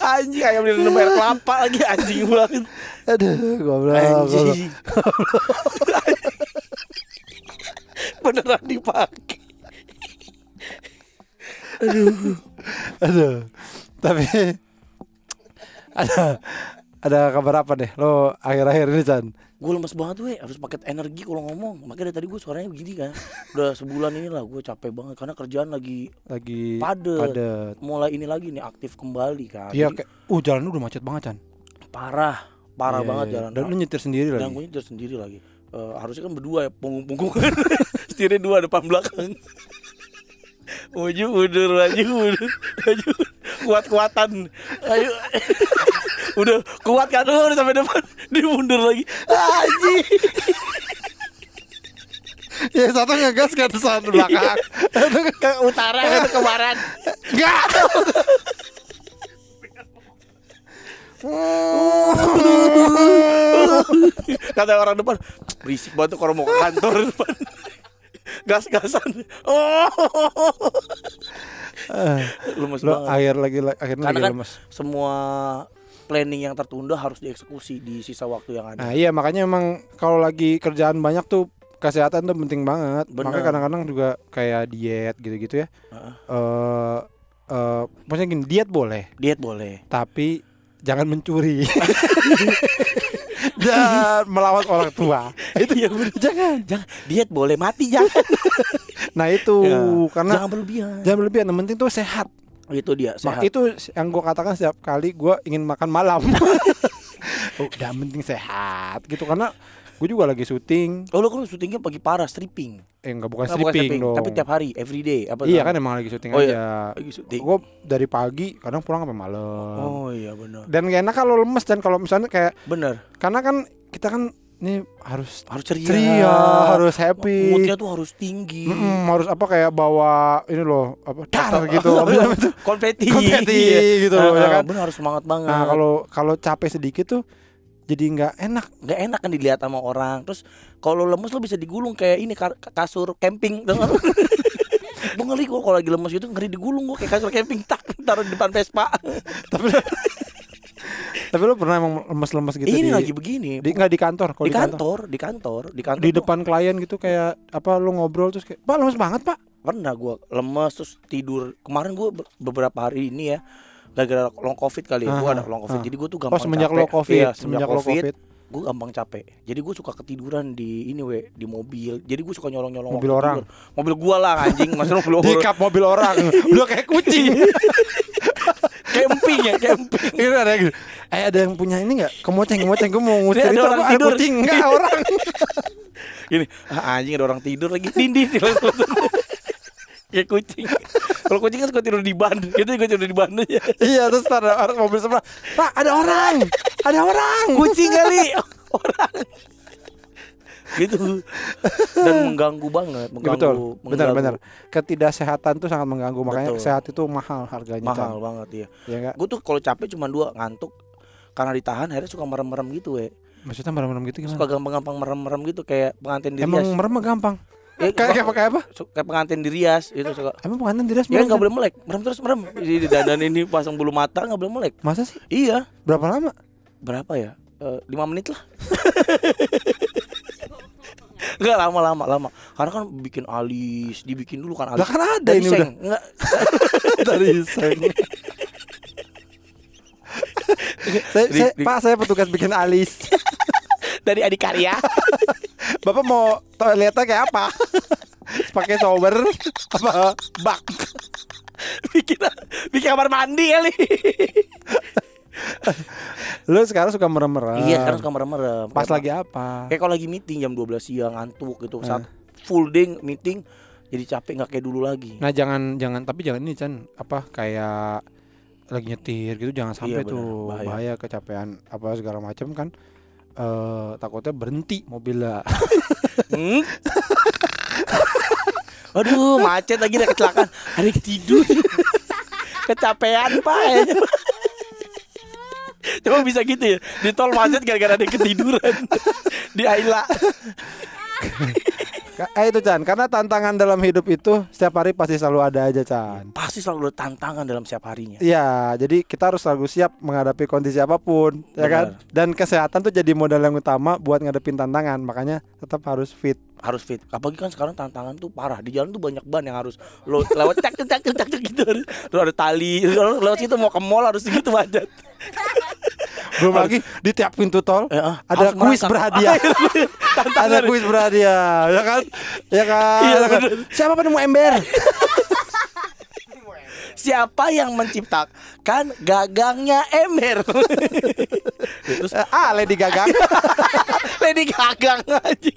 anjing ayam di air kelapa lagi anjing banget. aduh goblok. Anjing. Beneran dipakai. aduh tapi ada ada kabar apa deh lo akhir-akhir ini Chan Gue lemes banget weh, harus pakai energi kalau ngomong. Makanya dari tadi gue suaranya begini kan. Udah sebulan ini lah gue capek banget karena kerjaan lagi lagi Padet. padet. mulai ini lagi nih aktif kembali kan. Iya kayak uh jalan udah macet banget Chan. parah, parah Iya, banget iya. jalan. Dan lu nyetir sendiri Dan lagi. gue nyetir sendiri lagi. Eh, harusnya kan berdua ya punggung-punggung. Setirnya dua depan belakang. Maju mundur, maju mundur, maju kuat-kuatan. Ayo. Udah kuat kan udah sampai depan, dia mundur lagi. Anjing. Ya satu ngegas ke saat belakang. Ke utara ke ke barat. Enggak. Kata orang depan, berisik banget kalau mau ke kantor depan. Gas-gasan. Oh. Lemes Lo banget. akhir lagi akhirnya Karena lagi kan lemes. semua planning yang tertunda harus dieksekusi di sisa waktu yang ada. Nah iya makanya emang kalau lagi kerjaan banyak tuh kesehatan tuh penting banget. Bener. Makanya kadang-kadang juga kayak diet gitu-gitu ya. Heeh. Eh eh maksudnya gini diet boleh, Diet boleh. tapi jangan mencuri. Dan melawan orang tua. Itu ya bener. Jangan. Jangan diet boleh mati jangan. Nah itu Ya, karena jangan berlebihan. jangan berlebihan. Yang penting tuh sehat. Itu dia sehat. itu yang gue katakan setiap kali gue ingin makan malam. Udah yang penting sehat gitu karena gue juga lagi syuting. Oh lu kan syutingnya pagi parah stripping. Eh enggak bukan Nggak, bukan stripping dong. Tapi tiap hari, every day apa Iya kan emang lagi syuting Oh, iya. aja. Lagi syuting. Gue dari pagi kadang pulang sampai malam. Oh iya benar. Dan gak enak kalau lemes dan kalau misalnya kayak Bener. karena kan kita kan ini harus Harus ceria. ceria, harus happy. Moodnya tuh harus tinggi. Mm-mm, harus apa kayak bawa ini loh apa dar gitu konfeti. Konfeti Iya. gitu, Ah, ya kan? Bener harus semangat banget. Nah kalau kalau capek sedikit tuh jadi nggak enak. nggak enak kan dilihat sama orang. Terus kalau lemes lo bisa digulung kayak ini kasur camping, denger? gue ngeri gue kalau lagi lemes gitu ngeri digulung gue kayak kasur camping tak taruh di depan Vespa. tapi tapi lo pernah emang lemes-lemes gitu ini di, lagi begini. di nggak di kantor kalau di kantor, di kantor, di kantor. di depan klien gitu kayak apa lo ngobrol terus kayak pak lemes banget pak pernah gue lemes terus tidur. Kemarin gue beberapa hari ini ya gara-gara long covid kali ya gue Aha, ada long covid. ah. jadi gue tuh gampang oh semenjak capek. lo covid Iya, semenjak lo covid gue gampang capek. Jadi gue suka ketiduran di ini we di mobil. Jadi gue suka nyolong nyolong Mobil orang. mobil gue lah anjing. Maksudnya mobil di kap mobil orang. Udah kayak kucing. Camping ya camping. Ini ada yang gitu. eh ada yang punya ini nggak? Kemoceng kemoceng. Gue mau ngusir itu. orang ada tidur. kucing. Nggak orang. Gini ah, anjing ada orang tidur lagi. Dinding kayak kucing. Kalau kucing kan suka tidur di ban. Gitu gue tidur di ban aja iya terus ada ada mobil sebelah. Pak ada orang. Ada orang. Kucing kali. Orang. Gitu. Dan mengganggu banget Ya, mengganggu betul. Benar mengganggu. benar. Ketidaksehatan tuh sangat mengganggu. Makanya Betul. sehat itu mahal harganya mahal Chan. banget ya ya gue tuh kalau capek cuma dua ngantuk. Karena ditahan akhirnya suka merem-merem gitu we. Maksudnya merem-merem gitu suka gimana gampang-gampang merem-merem gitu kayak pengantin di emang merem gampang Eh, kayak kayak kayak apa kayak pengantin di rias itu suka emang pengantin tidak ya nggak boleh melek merem terus merem di dandan ini pasang bulu mata nggak boleh melek masa sih iya berapa lama berapa ya eh, lima menit lah. Enggak lama lama lama. Karena kan bikin alis, dibikin dulu kan alis. Lah kan ada Dari ini seng. udah. Enggak. dari seng. saya, saya- Pak, saya petugas bikin alis. Dari adik karya. Bapak mau toiletnya kayak apa? Pakai shower apa bak? bikin bikin kamar mandi kali. Lu sekarang suka merem-merem. iya, sekarang suka merem-merem. Pas Kayak lagi apa? Kayak kalau lagi meeting jam 12 siang ngantuk gitu Eh. saat full day meeting jadi capek nggak kayak dulu lagi. Nah jangan jangan tapi jangan ini Chan apa kayak lagi nyetir gitu jangan sampai Iya, tuh Bahaya. bahaya. kecapean apa segala macam kan eh takutnya berhenti mobilnya. Hmm? Aduh, macet lagi ada kecelakaan. Yang tidur. Kecapean, Pak. Coba bisa gitu ya. Di tol macet gara-gara ada ketiduran. Di Aila. Eh itu Chan karena tantangan dalam hidup itu setiap hari pasti selalu ada aja Chan. Pasti selalu ada tantangan dalam setiap harinya. Iya, jadi kita harus selalu siap menghadapi kondisi apa pun, ya kan? Benar. Dan kesehatan tuh jadi modal yang utama buat ngadepin tantangan. Makanya tetap harus fit. Harus fit. Apalagi kan sekarang tantangan tuh parah. Di jalan tuh banyak ban yang harus lo lewat cak cak cak cak gitu. Terus ada tali. Terus lewat situ mau ke mall harus gitu manjat. Belum lagi di tiap pintu tol ah, ada kuis berhadiah. ada kuis berhadiah, ya kan? Ya kan? Iya, Ya kan? Siapa penemu ember? Siapa yang menciptakan gagangnya ember? Terus ah, Lady Gaga. Lady Gagang aja.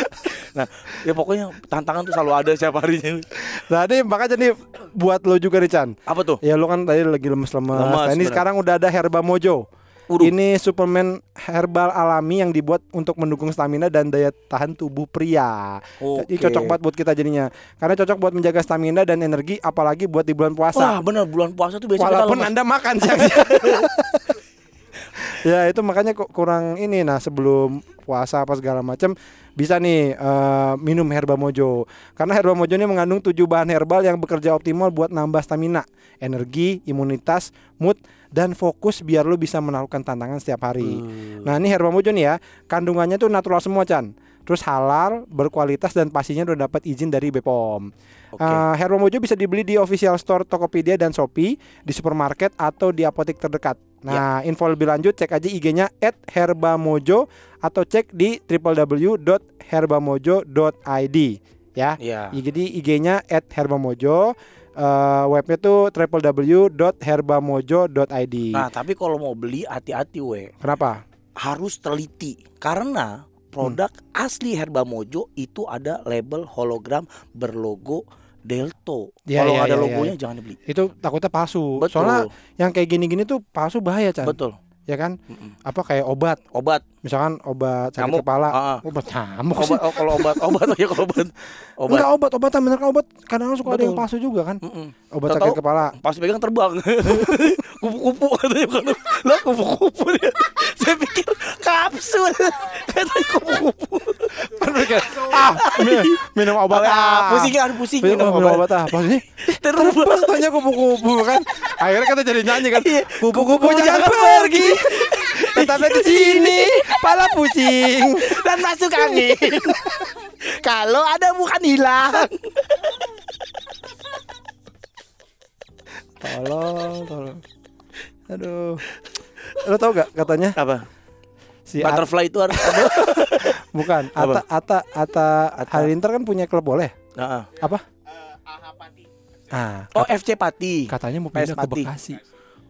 nah, ya pokoknya tantangan tuh selalu ada setiap harinya. Nah, ini makanya nih buat lo juga nih Chan. Apa tuh? Ya lo kan tadi lagi lemes-lemes. Lemes, Nah, ini bener. sekarang udah ada Herba Mojo. Waduh. Ini suplemen herbal alami yang dibuat untuk mendukung stamina dan daya tahan tubuh pria. Jadi Oke. cocok banget buat kita jadinya. Karena cocok buat menjaga stamina dan energi apalagi buat di bulan Wah, puasa. bener bulan puasa tuh biasanya Walaupun kita. Anda makan siang Ya itu makanya kurang ini nah sebelum puasa apa segala macam bisa nih eh, minum herba mojo karena herba mojo ini mengandung tujuh bahan herbal yang bekerja optimal buat nambah stamina, energi, imunitas, mood dan fokus biar lu bisa menaklukkan tantangan setiap hari. Hmm. Nah ini herba mojo nih ya kandungannya tuh natural semua Chan. Terus halal, berkualitas dan pastinya udah dapat izin dari BPOM. Oke. Uh, Herba Mojo bisa dibeli di official store Tokopedia dan Shopee, di supermarket atau di apotek terdekat. Nah, info lebih lanjut cek aja IG-nya @herbamojo atau cek di www.herbamojo.id ya. Iya. Jadi IG-nya @herbamojo, uh, webnya tuh www.herbamojo.id. Nah, tapi kalau mau beli hati-hati we. Kenapa? Harus teliti karena produk asli Herba Mojo itu ada label hologram berlogo Delto. Iya, kalau nggak ada iya, logonya iya. jangan dibeli. Itu takutnya palsu. Betul. Soalnya yang kayak gini-gini tuh palsu bahaya, Chan. Betul. Ya kan? Mm-mm. Apa kayak obat, Obat, misalkan obat sakit Nyamuk. kepala. Ah, ah. Obat nyamuk sih. obat oh, kalau obat, obat ya kalau obat. Obat. Enggak obat, obatan bener kan obat. Kadang suka ada yang Betul. palsu juga kan. Mm-mm. Obat Tahu-tahu- sakit kepala. Pas pegang terbang. Kupu-kupu katanya bukan. Lah kupu-kupu dia. Saya pikir kapsul. Katanya kupu-kupu. ah, mi- minum obat Ah, ah. pusing kan, pusing Minum, minum obat ah. Pas Terbang. tanya kupu-kupu kan. Akhirnya kita jadi nyanyi kan. Iya. Kupu-kupu Kupu jangan jangan pergi. Tetaplah di sini, pala pusing. dan masuk angin. Kalau ada bukan hilang. Tolong, tolong. Aduh. Lo tau gak katanya Apa? si At- Butterfly itu harus ada. bukan Apa? Ata Ata Ata Ata. Halilintar kan punya klub boleh. Nah, Apa? Ah, oh FC Pati. katanya mau PS pindah ke Pati. Bekasi.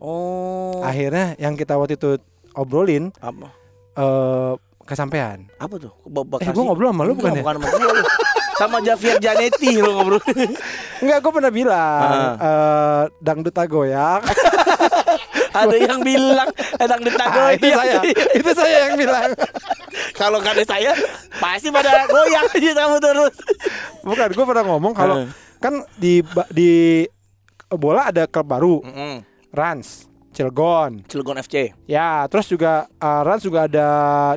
Oh. Akhirnya yang kita waktu itu obrolin Apa? eh kesampean. Apa tuh? Bekasi. Eh, gua ngobrol sama lu bukan ya? Bukan sama gua lu. Sama Javier Janetti lu ngobrol. Enggak, gue pernah bilang Ah. eh dangdut goyang. ada yang bilang edang detago Ah, itu saya, itu saya yang bilang. Kalau nggak ada saya pasti pada goyang aja kamu terus. Bukan, gue pernah ngomong kalau Eh. kan di di bola ada klub baru, Mm-mm. Rans, Cilegon. Cilegon FC, Ya, terus juga eh, Rans juga ada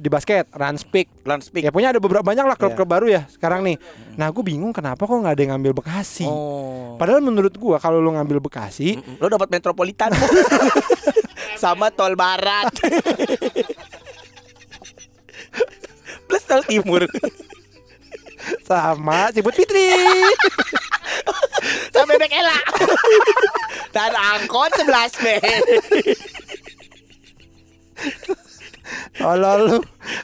di basket, Rans Peak. Lanspik. Ya punya ada beberapa banyak lah klub-klub baru ya sekarang nih. Nah, gue bingung kenapa kok nggak ada yang ngambil Bekasi. Oh. Padahal menurut gua kalau lu ngambil Bekasi, Mm-mm. Lo dapat metropolitan. sama tol barat. Plus tol timur. Sama Cibut Fitri. Sama bebek Ella. Dan angkot 11 B. Tolol lu.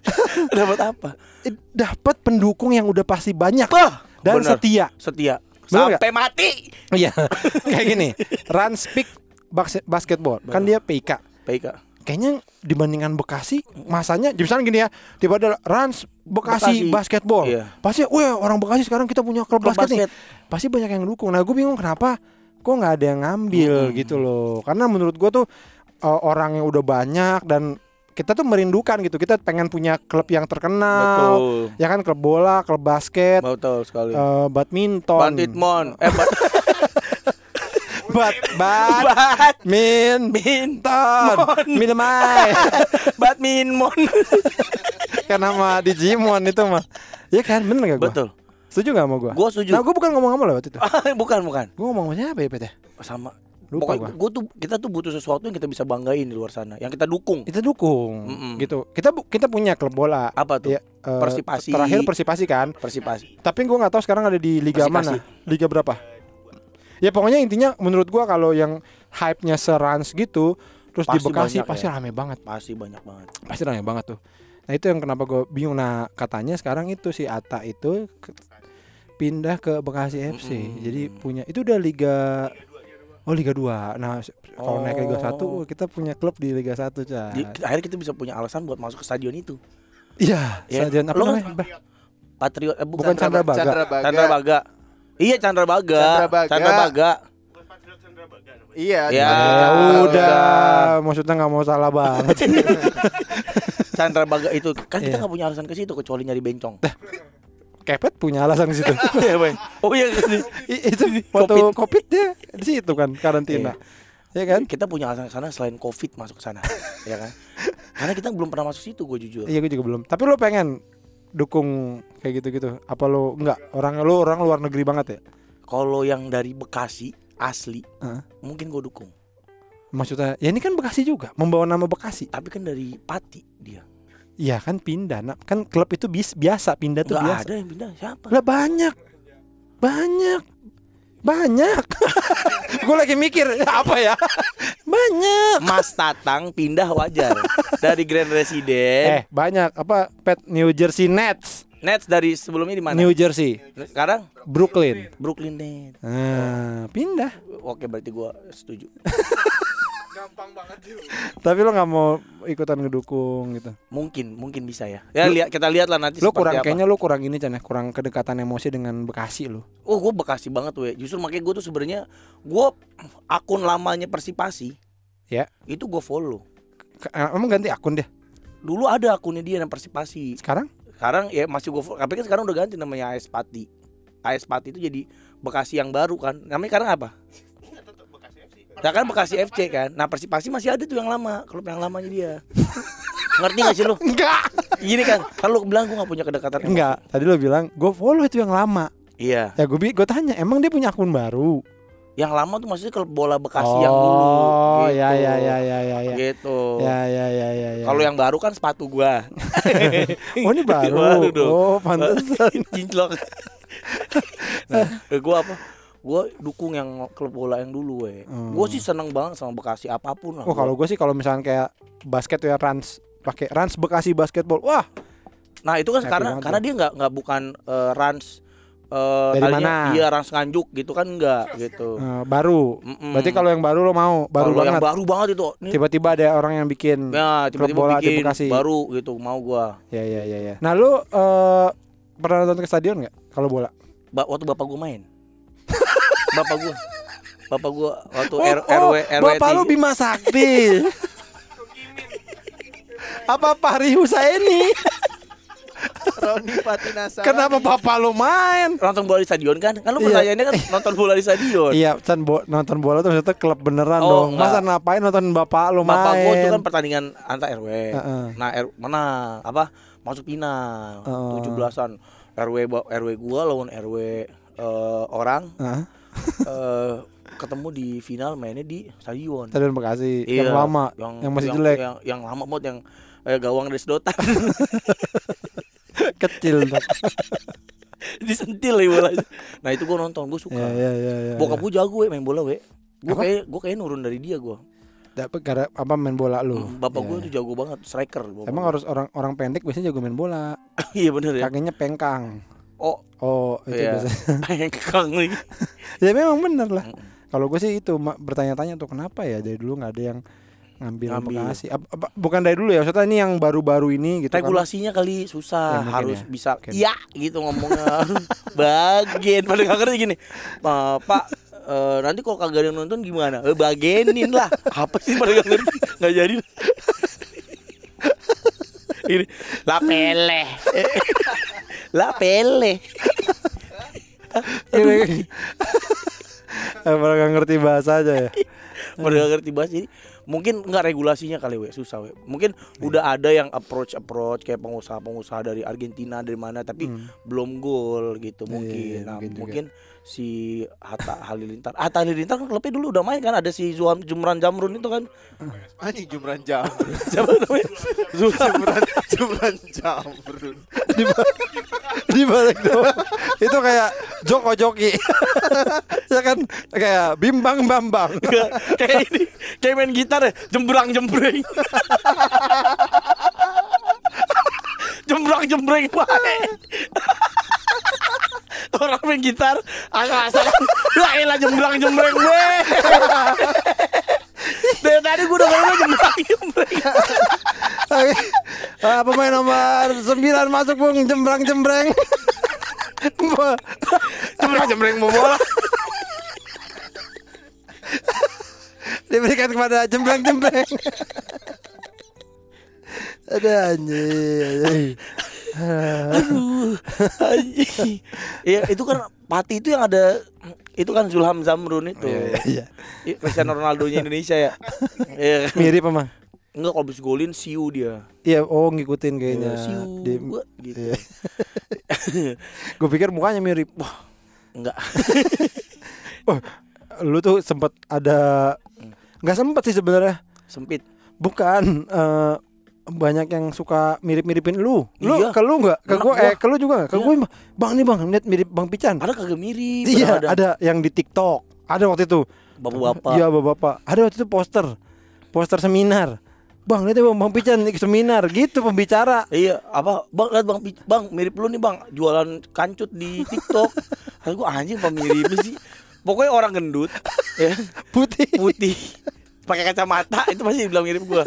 Dapat apa? Dapat pendukung yang udah pasti banyak Wah, dan bener. setia. Setia. Bener Sampai mati. Iya. Kayak gini. Rans Peak Bas- Basketball. Kan dia PIK. PIK. Kayaknya dibandingkan Bekasi masanya misalnya gini ya tiba ada Rans Bekasi, Bekasi. basketball Iya. pasti wah orang Bekasi sekarang kita punya klub, Klub basket, nih basket. pasti banyak yang dukung nah gue bingung kenapa kok nggak ada yang ngambil Hmm. gitu loh karena menurut gue tuh uh, orang yang udah banyak dan kita tuh merindukan gitu kita pengen punya klub yang terkenal Betul. ya kan klub bola klub basket Betul sekali. uh, badminton Banditmon. Eh, bat, bat bat bat, min min, ton minumai badminton. kan nama Digimon itu mah ya kan bener gak gue Betul. Setuju gak sama gue Gua setuju. nah gue bukan ngomong sama lo waktu itu bukan, bukan. gue ngomong sama siapa ya Pet ya Sama. lupa Pokoknya gue gua tuh kita tuh butuh sesuatu yang kita bisa banggain di luar sana, yang kita dukung. kita dukung Mm-mm. gitu kita kita punya klub bola Apa tuh? ya, eh, Persipasi. terakhir persipasi kan Persipasi. tapi gue nggak tahu sekarang ada di liga Persikasi. mana liga berapa ya pokoknya intinya menurut gue kalau yang hype nya serans gitu terus di Pasti Bekasi banyak pasti ya. rame banget Pasti banyak banget. pasti rame banget tuh nah itu yang kenapa gue bingung nah katanya sekarang itu si Ata itu pindah ke Bekasi FC Mm-mm. jadi punya itu udah liga oh liga 2 nah kalau naik liga 1 Oh. kita punya klub di liga 1 cah Di, akhirnya kita bisa punya alasan buat masuk ke stadion itu. iya Ya. stadion apa namanya Patriot eh, bukan Chandra Baga Chandra Baga. Chandra Baga. Iya Chandra Baga. Chandra Baga. Chandra Baga. Iya. Ya, Ya udah. udah, maksudnya nggak mau salah banget. Chandra Baga itu kan kita Iya. nggak punya alasan ke situ kecuali nyari bencong. Kepet punya alasan di situ. Iya, Boy. oh iya. Itu waktu Covid. covid dia di situ kan karantina. Ya kan? Kita punya alasan sana selain Covid masuk ke sana. ya kan? Karena kita belum pernah masuk situ gue jujur. Iya gue juga belum. Tapi lo pengen dukung kayak gitu-gitu? Apa lo enggak? Orang lo orang luar negeri banget ya? Kalau yang dari Bekasi asli, Heeh. mungkin gue dukung. Maksudnya, ya ini kan Bekasi juga, membawa nama Bekasi. Tapi kan dari Pati dia. Iya kan pindah, nak. kan klub itu bis, biasa pindah tuh Nggak biasa. ada yang pindah siapa? Lah banyak, banyak, banyak. gue lagi mikir apa ya? banyak. Mas Tatang pindah wajar dari Grand Resident. Eh banyak apa? Pet New Jersey Nets, Nets dari sebelumnya di mana? New Jersey, Sekarang Brooklyn. Brooklyn Nets. Nah, pindah. Oke berarti gua setuju. Tapi lo nggak mau ikutan ngedukung gitu. Mungkin mungkin bisa ya. Ya lihat kita lihat lah nanti Lo kurang apa. kayaknya lo kurang ini Chan ya, kurang kedekatan emosi dengan Bekasi lo. Oh gue Bekasi banget we. Justru makanya gue tuh sebenarnya gue akun lamanya Persipasi. Ya. Itu gue follow. Ke- eh, Emang ganti akun dia Dulu ada akunnya dia yang Persipasi. sekarang? Sekarang ya masih gue follow. Tapi kan sekarang udah ganti namanya AS Pati. AS Pati itu jadi Bekasi yang baru kan. Namanya sekarang apa? Nah kan Bekasi FC kan. Nah Persipasi masih ada tuh yang lama. Klub yang lamanya dia. Ngerti gak sih lu? Enggak. Gini kan. Kalau lu bilang gue gak punya kedekatan. Enggak. Tadi lo bilang gue follow itu yang lama. Iya. Ya gue gue tanya, emang dia punya akun baru? Yang lama tuh maksudnya klub bola Bekasi yang dulu. Oh, gitu. ya ya ya ya ya ya. Gitu. Ya ya ya ya ya. Kalau yang baru kan sepatu gua. Oh ini baru. Baru dong. Oh pantesan. Cinclok. nah, gua apa? Gua dukung yang klub bola yang dulu we. Hmm. Gua sih seneng banget sama Bekasi apa pun lah. Oh kalau gue sih kalau misalnya kayak basket tuh ya Rans pakai Rans Bekasi basketball. Wah, Nah, itu kan Happy karena banget karena dia nggak nggak bukan eh, Rans eh Dari mana? Iya Rans Nganjuk gitu kan enggak gitu. eh, baru. Mm-mm. Berarti kalau yang baru lo mau, baru Kalau banget. yang baru banget itu. Tiba-tiba ada orang yang bikin. ya klub tiba-tiba bola di bikin Bekasi. baru gitu mau gua. Ya ya ya ya. Nah lu eh, pernah nonton ke stadion nggak kalau bola? Ba- waktu bapak gua main. Bapak gua. Bapak gua waktu Oh, R- oh, RW RW Bapak lu Bima Sakti. Apa Fahri Husaini? Roni Patinasa. Kenapa bapak lu main? nonton bola di stadion kan? Kan lu Iya. pertanyaannya kan nonton bola di stadion. Iya, Chan bo- nonton bola tuh maksudnya klub beneran Oh, dong. enggak. Masa ngapain nonton bapak lu Bapak main? gua tuh kan pertandingan antar RW. Heeh. Nah, R, menang apa? Masuk final. Oh. 17-an. RW RW gua lawan RW eh, orang. Heeh. eh ketemu di final mainnya di stadion. Stadion Bekasi Iya, yang lama, yang, masih jelek, Yang, yang lama banget yang eh, gawang dari sedotan kecil. Disentil ya bolanya. Nah itu gue nonton, gue suka. Iya, iya, iya, iya. Bokap gue jago we main bola we. Gue kayak gue kayak nurun dari dia gue. Dapet gara apa main bola lu? Bapak Iya, gue iya. tuh jago banget striker. bapak Emang gua. harus orang orang pendek biasanya jago main bola. iya bener ya. Kakinya pengkang. Oh Oh, itu biasanya. Pengkang nih. ya memang bener lah. Kalau gue sih itu bertanya-tanya tuh kenapa ya dari dulu nggak ada yang ngambil, Ngambil. Ap- bukan dari dulu ya, maksudnya ini yang baru-baru ini gitu kan. Regulasinya kali susah, Ya, harus ya. bisa Mungkin. iya gitu ngomongnya. Bagian pada nggak ngerti gini. "Pa- Pak eh, nanti kalau kagak ada yang nonton gimana? Eh, bagenin lah. Apa sih pada nggak ngerti? Nggak jadi. Ini la pele. La pele. Ini- Emang nggak ngerti bahasa aja ya. Pada nggak ngerti bahasa jadi mungkin nggak regulasinya kali we susah we. Mungkin udah ada yang approach approach kayak pengusaha-pengusaha dari Argentina dari mana tapi Hmm. belum gol gitu Iya, mungkin. nah, mungkin juga. Si Hatta Halilintar. Hatta Halilintar kan klubnya dulu udah main kan ada si Zuham Jumran Jamrun itu kan. Anjing jumran jam. Siapa namanya? Zuham. jumran jumran jam. di, di balik doang. itu kayak Joko Joki. ya kan kayak Bimbang Bambang. kayak ini kayak main gitar ya jembrang jembreng jembrang jembreng bae orang main gitar. Asal-asalan lah elah jembrang jembreng gue dari tadi gue udah ngomong jembrang jembreng. Ah, pemain nomor 9 masuk Bung? Jembrang jembreng. jembrang jembreng mau bola Diberikan kepada jembrang jembreng. Ada anjing. Aduh, anjing. Iya, itu kan Pati itu yang ada itu kan Zulham Zamrun itu. Iya. Iya, Cristiano Ronaldo-nya Indonesia ya. Iya. Mirip emang. Enggak kalau habis golin siu dia. Iya, oh ngikutin kayaknya. Iya, siu Di- gua, gitu. Iya. Gue pikir mukanya mirip. Wah, Enggak. lu tuh sempet ada nggak sempet sih sebenarnya. Sempit. Bukan eh, banyak yang suka mirip-miripin lu. Lu Iya. ke lu enggak? Ke gua gua. eh ke lu juga enggak? Ke Iya. gua Bang nih Bang, lihat mirip Bang Pican. Ada kagak mirip. Iya, padahal ada yang di TikTok. Ada waktu itu. Bapak-bapak. Iya, bapak-bapak. Ada waktu itu poster. Poster seminar. Bang, lihat ya Bang, Bang Pican ikut seminar gitu pembicara. Iya, apa? Bang, lihat Bang, Bang, mirip lu nih, Bang. Jualan kancut di TikTok. Kata gua anjing apa mirip sih? Pokoknya orang gendut, ya, Putih. putih, pakai kacamata itu masih dibilang mirip gua.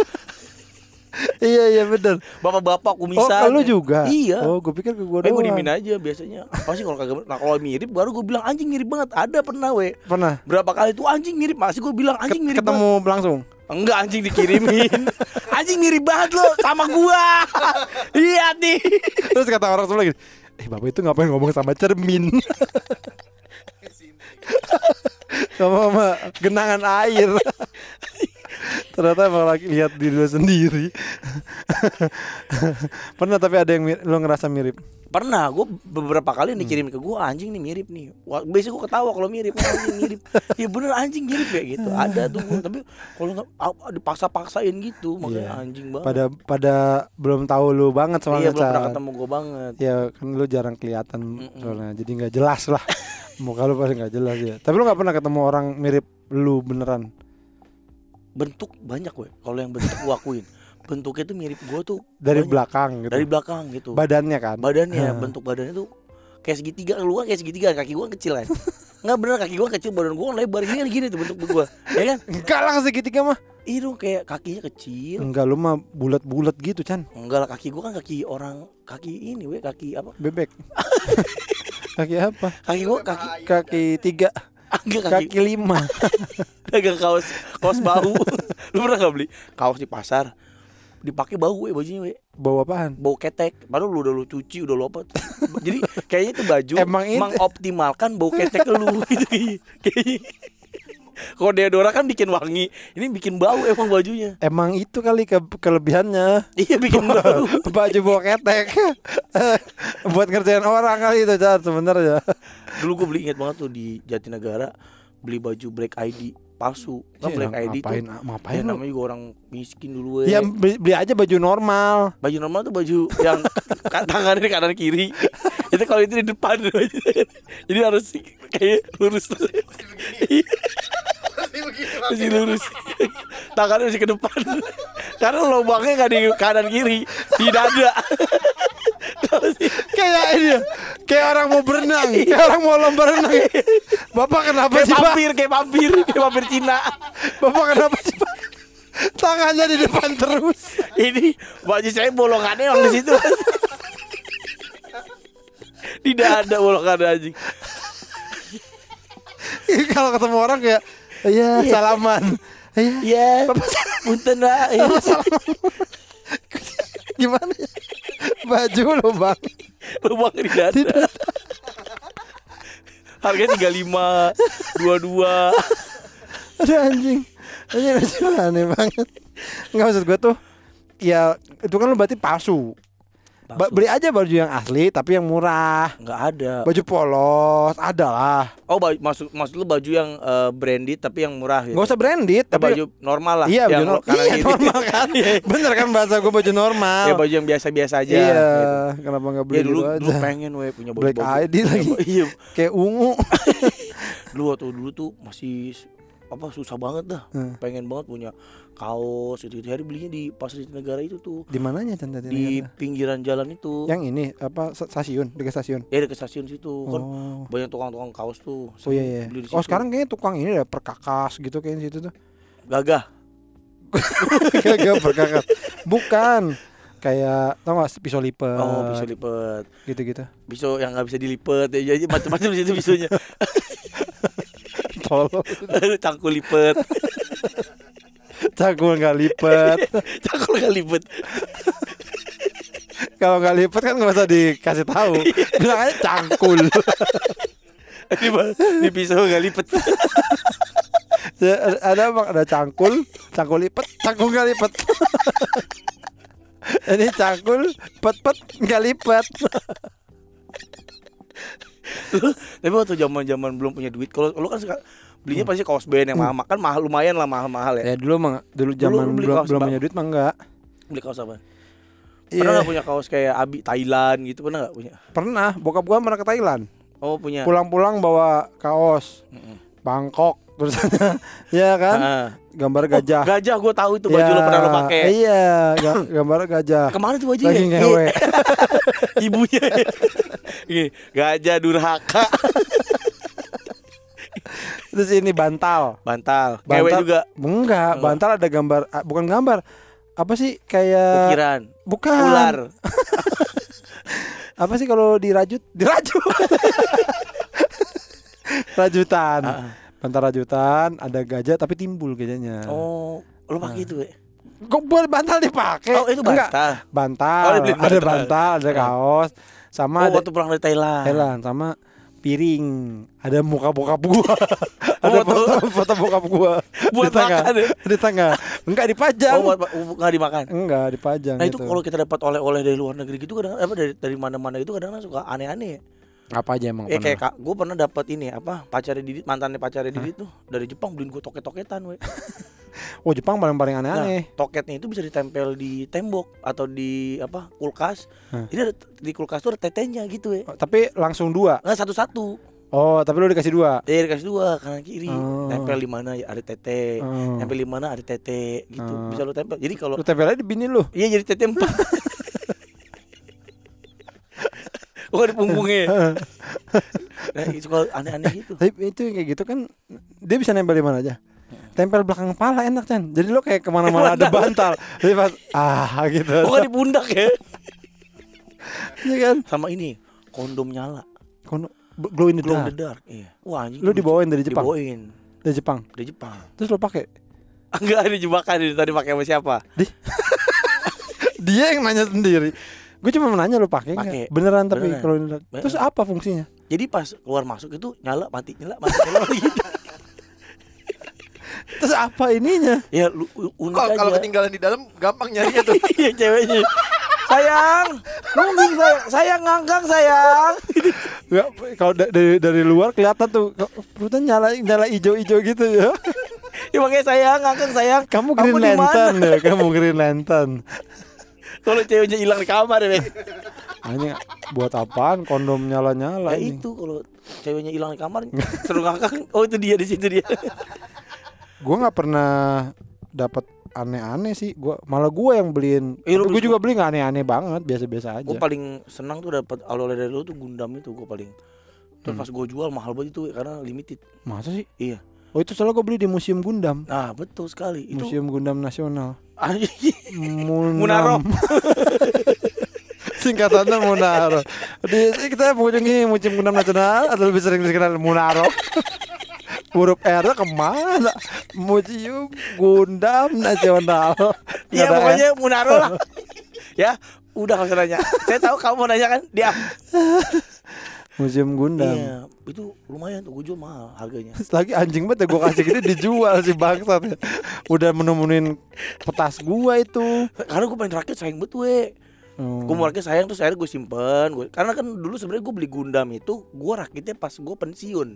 Iya, iya bener. Bapak-bapak Oh, kumisan. ke lu juga? Iya. Oh, gue pikir ke gua Eh, doang. gue dimin aja biasanya. Apa sih kalau kagak Nah, kalau mirip baru gue bilang anjing mirip banget. Ada pernah we. Pernah Berapa kali tuh anjing mirip masih gue bilang anjing Ket- mirip ketemu langsung. banget. Enggak anjing dikirimin. anjing mirip banget lo sama gua. Iya nih. Terus kata orang sebelah gitu, "Eh, Bapak itu ngapain ngomong sama cermin?" Ngomong sama genangan air. Ternyata emang lagi lihat diri lu sendiri. Pernah tapi ada yang lu ngerasa mirip. Pernah gue beberapa kali Hmm. dikirim ke gua anjing nih mirip nih. Biasanya gue ketawa kalau mirip anjing mirip. Ya bener anjing mirip ya gitu. Ada tuh gua. tapi kalau nggak dipaksa-paksain gitu makanya Iya. anjing banget. Pada pada belum tahu lu banget iya soalnya. belum pernah ketemu gue banget. Ya kan lu jarang kelihatan Mm-mm. soalnya jadi nggak jelas lah. Muka lu pasti nggak jelas ya. Tapi lu nggak pernah ketemu orang mirip lu beneran. Bentuk banyak gue. Kalau yang bentuk gue akuin. Bentuknya tuh mirip gue tuh Dari banyak. belakang gitu. dari belakang gitu. badannya kan. badannya Hah. bentuk badannya tuh kayak segitiga lu kan kayak segitiga kaki gua kecil kan nggak bener kaki gua kecil badan gua lebar gini kan gini tuh bentuk gua ya kan Enggak lah segitiga mah. Ih dong kayak kakinya kecil Enggak lu mah bulat-bulat gitu Chan. enggak lah kaki gua kan kaki orang kaki ini we kaki apa Bebek. kaki apa? kaki gua kaki Kaki tiga, kaki. Kaki lima. dagang kaos kaos bau lu pernah nggak beli? Kaos di pasar. Dipakai bau we bajunya we Bawa apaan? bau ketek. Baru lu udah lu cuci udah lu apa. Jadi kayaknya itu baju Emang itu- mengoptimalkan bau ketek lu. Gitu kayaknya Kalau deodora kan bikin wangi, ini bikin bau emang bajunya. Emang itu kali ke kelebihannya. Iya bikin bau. Baju bawa ketek. Buat ngerjain orang kali itu Chan sebenarnya. Dulu gue beli inget banget tuh di Jatinegara beli baju Black ID palsu. Kan Iya, Black ID ngapain, tuh ngapain ya, lu? namanya juga orang miskin dulu we. Ya beli, beli aja baju normal. Baju normal tuh baju yang tangannya di kanan kiri. itu kalau itu di depan Jadi harus kayak lurus terus. Iya, begitu. Masih lurus. Tangannya masih ke depan. Karena lubangnya nggak di kanan kiri, di dada. Kayak ini ya, kayak orang mau berenang, kayak orang mau lomba renang. Bapak kenapa Kayak sih Pak? vampir, kayak vampir, kayak vampir Cina. Bapak kenapa sih Pak? Tangannya di depan terus. Ini baju saya bolongannya emang di situ. di dada bolongannya anjing. Kalau ketemu orang kayak, iya salaman. Iya. Iya. Punten lah. Iya. Gimana ya? Baju lo bang. Lubang di dada. Harganya 35, 22. Aduh anjing. Anjing anjing aneh banget. Enggak maksud gue tuh ya itu kan lu berarti palsu. Ba- beli aja baju yang asli tapi yang murah. Enggak ada. Baju polos ada lah. Oh, baju, maksud maksud lu baju yang eh, branded tapi yang murah gitu. Nggak usah branded Ya, tapi baju normal lah. Iya baju yang normal. Iya normal kan. Bener kan bahasa gue baju normal. Ya baju yang biasa-biasa aja. Iya. gitu. Kenapa nggak beli Ya dulu, gitu dulu aja? pengen we punya baju Black ID lagi. Iya. Kayak ungu. Lu waktu dulu tuh masih apa susah banget dah. Hmm. Pengen banget punya kaos gitu. Hari belinya di pasar negara itu tuh. Di mananya tadi? Di pinggiran jalan itu. Yang ini apa stasiun dekat stasiun. Ya dekat stasiun situ kan Oh. banyak tukang-tukang kaos tuh. Oh iya iya. Beli di Oh situ. sekarang kayaknya tukang ini ada perkakas gitu kayaknya situ tuh. gagah. Kagak perkakas. Bukan. Kayak tau gak pisau lipat Oh, bisa lipet. gitu-gitu. Pisau yang nggak bisa dilipet ya jadi macam-macam situ pisaunya. Tolong Cangkul lipet. cangkul nggak lipet. Cangkul nggak lipet. Kalau nggak lipet kan nggak usah dikasih tahu. Bilang aja cangkul. Di, di pisau nggak lipet. Ya, ada bang ada cangkul, cangkul lipet, cangkul nggak lipet. Ini cangkul, pet pet nggak lipet. Tapi waktu zaman-zaman belum punya duit, kalau lu kan suka belinya pasti kaos band yang mahal, kan mahal lumayan lah mahal-mahal ya. Ya dulu mah dulu zaman belum belum punya duit mah enggak. Beli kaos apa? Iya. Pernah nggak punya kaos kayak Abi Thailand gitu? Pernah nggak punya? Pernah, bokap gua pernah ke Thailand. Oh punya. Pulang-pulang bawa kaos Mm-mm. Bangkok tulisannya. ya kan? Gambar Oh, gajah. gajah gue tahu itu baju Ya, lo pernah lo pakai. Iya, ga- gambar gajah. Ke mana tuh baju Lagi ngewe. Ibunya. Iya, gajah durhaka. Terus ini bantal. Bantal. Ngewe Bantal. juga. Enggak, bantal ada gambar ah, bukan gambar. Apa sih kayak Ukiran. bukan Ular. Apa sih kalau dirajut? Dirajut. rajutan. Ah. Bantal rajutan, ada gajah tapi timbul gajahnya. Oh, lo pakai itu ya? Kok buat bantal dipakai? Oh, itu Enggak. bantal. Bantal. Oh, dibeli ada bantal. bantal, ada kaos, sama Oh, ada waktu pulang dari Thailand. Thailand, sama piring, ada muka bokap gua. ada Oh, foto. foto bokap gua. Buat di tengah. makan ya? Di tengah. Enggak dipajang. Oh, buat oh, nggak dimakan. Enggak dipajang Nah itu gitu. kalau kita dapat oleh-oleh dari luar negeri gitu kadang apa dari dari mana-mana itu kadang suka aneh-aneh ya. Apa aja emang Eh pernah? kayak kak, gue pernah dapat ini apa pacarnya Didit mantannya pacarnya Didit tuh dari Jepang beliin gue toket-toketan we. Oh Jepang paling-paling Nah, aneh-aneh. toketnya itu bisa ditempel di tembok atau di apa kulkas. Hah. Ini ada di kulkas tuh ada tetenya gitu ya. Oh, tapi langsung dua. Nggak satu-satu. Oh, tapi lu dikasih dua. Eh dikasih dua kanan kiri. Oh. Tempel di mana ya ada tete. Oh. Tempel di mana ada tete gitu. Oh. Bisa lu tempel. Jadi kalau Lu tempel aja di bini lu. iya jadi tete empat. Bukan di punggungnya. nah, itu kalau aneh-aneh gitu. Tapi itu yang kayak gitu kan dia bisa nempel di mana aja. Tempel belakang kepala enak kan. Jadi lu kayak ke mana-mana ada bantal. Jadi pas ah gitu. Bukan di pundak ya. Iya kan? Sama ini kondom nyala. Kono glow in the Glow in dark. the dark. Iya. Wah anjing. Lu dibawain dari Jepang. Dibawain Dari Jepang. dari Jepang. Terus lu pakai. Enggak ada jebakan ini tadi pakai sama siapa? Dia yang nanya sendiri. Gue cuma menanya lu pakai Pakai. enggak? Beneran tapi Beneran. glow in the dark. Beneran. Terus apa fungsinya? Jadi pas keluar masuk itu nyala mati nyala mati nyala gitu. Terus apa ininya? Ya lu unik Kalau aja. kalau ketinggalan di dalam gampang nyarinya tuh. Iya ceweknya. sayang, nungging sayang, sayang ngangkang sayang. Nggak, kalau da- dari dari luar kelihatan tuh perutnya nyala nyala hijau-hijau gitu ya. Ya makanya sayang ngangkang sayang. Kamu Green? Lantern ya, kamu Green Lantern. Kalau ceweknya hilang di kamar ya. Bek. Buat apaan kondom nyala-nyala Ya ini? itu kalau ceweknya hilang di kamar seru ngangkang. Oh itu dia di situ dia. Gua nggak pernah dapat aneh-aneh sih. Gua malah gua yang beliin. Eh, gue beli- juga beli nggak aneh-aneh banget, biasa-biasa aja. Gue paling senang tuh dapat oleh dari lu tuh Gundam itu gue paling. Terus Hmm. pas gue jual mahal banget itu karena limited. Masa sih? Iya. Oh itu soalnya gue beli di Museum Gundam. Nah betul sekali. Itu Museum Gundam Nasional. Anjing. Munam. Munaro. Singkatannya Munaro. Di kita mengunjungi Museum Gundam Nasional atau lebih sering dikenal Munaro. Huruf R ke mana? Museum Gundam Nasional. Iya ada ya? pokoknya Munaro lah. ya udah kalau nanya. Saya tahu kamu mau nanya kan dia. Museum Gundam. Iya itu lumayan tuh gue jual mahal harganya. Lagi anjing banget ya gue kasih gini dijual si bangsat Udah menemuin petas gua itu Karena gue pengen rakit sayang betul we. Hmm. Gue mau rakit sayang terus akhirnya gue simpen. Gua, karena kan dulu sebenarnya gue beli Gundam itu gue rakitnya pas gue pensiun.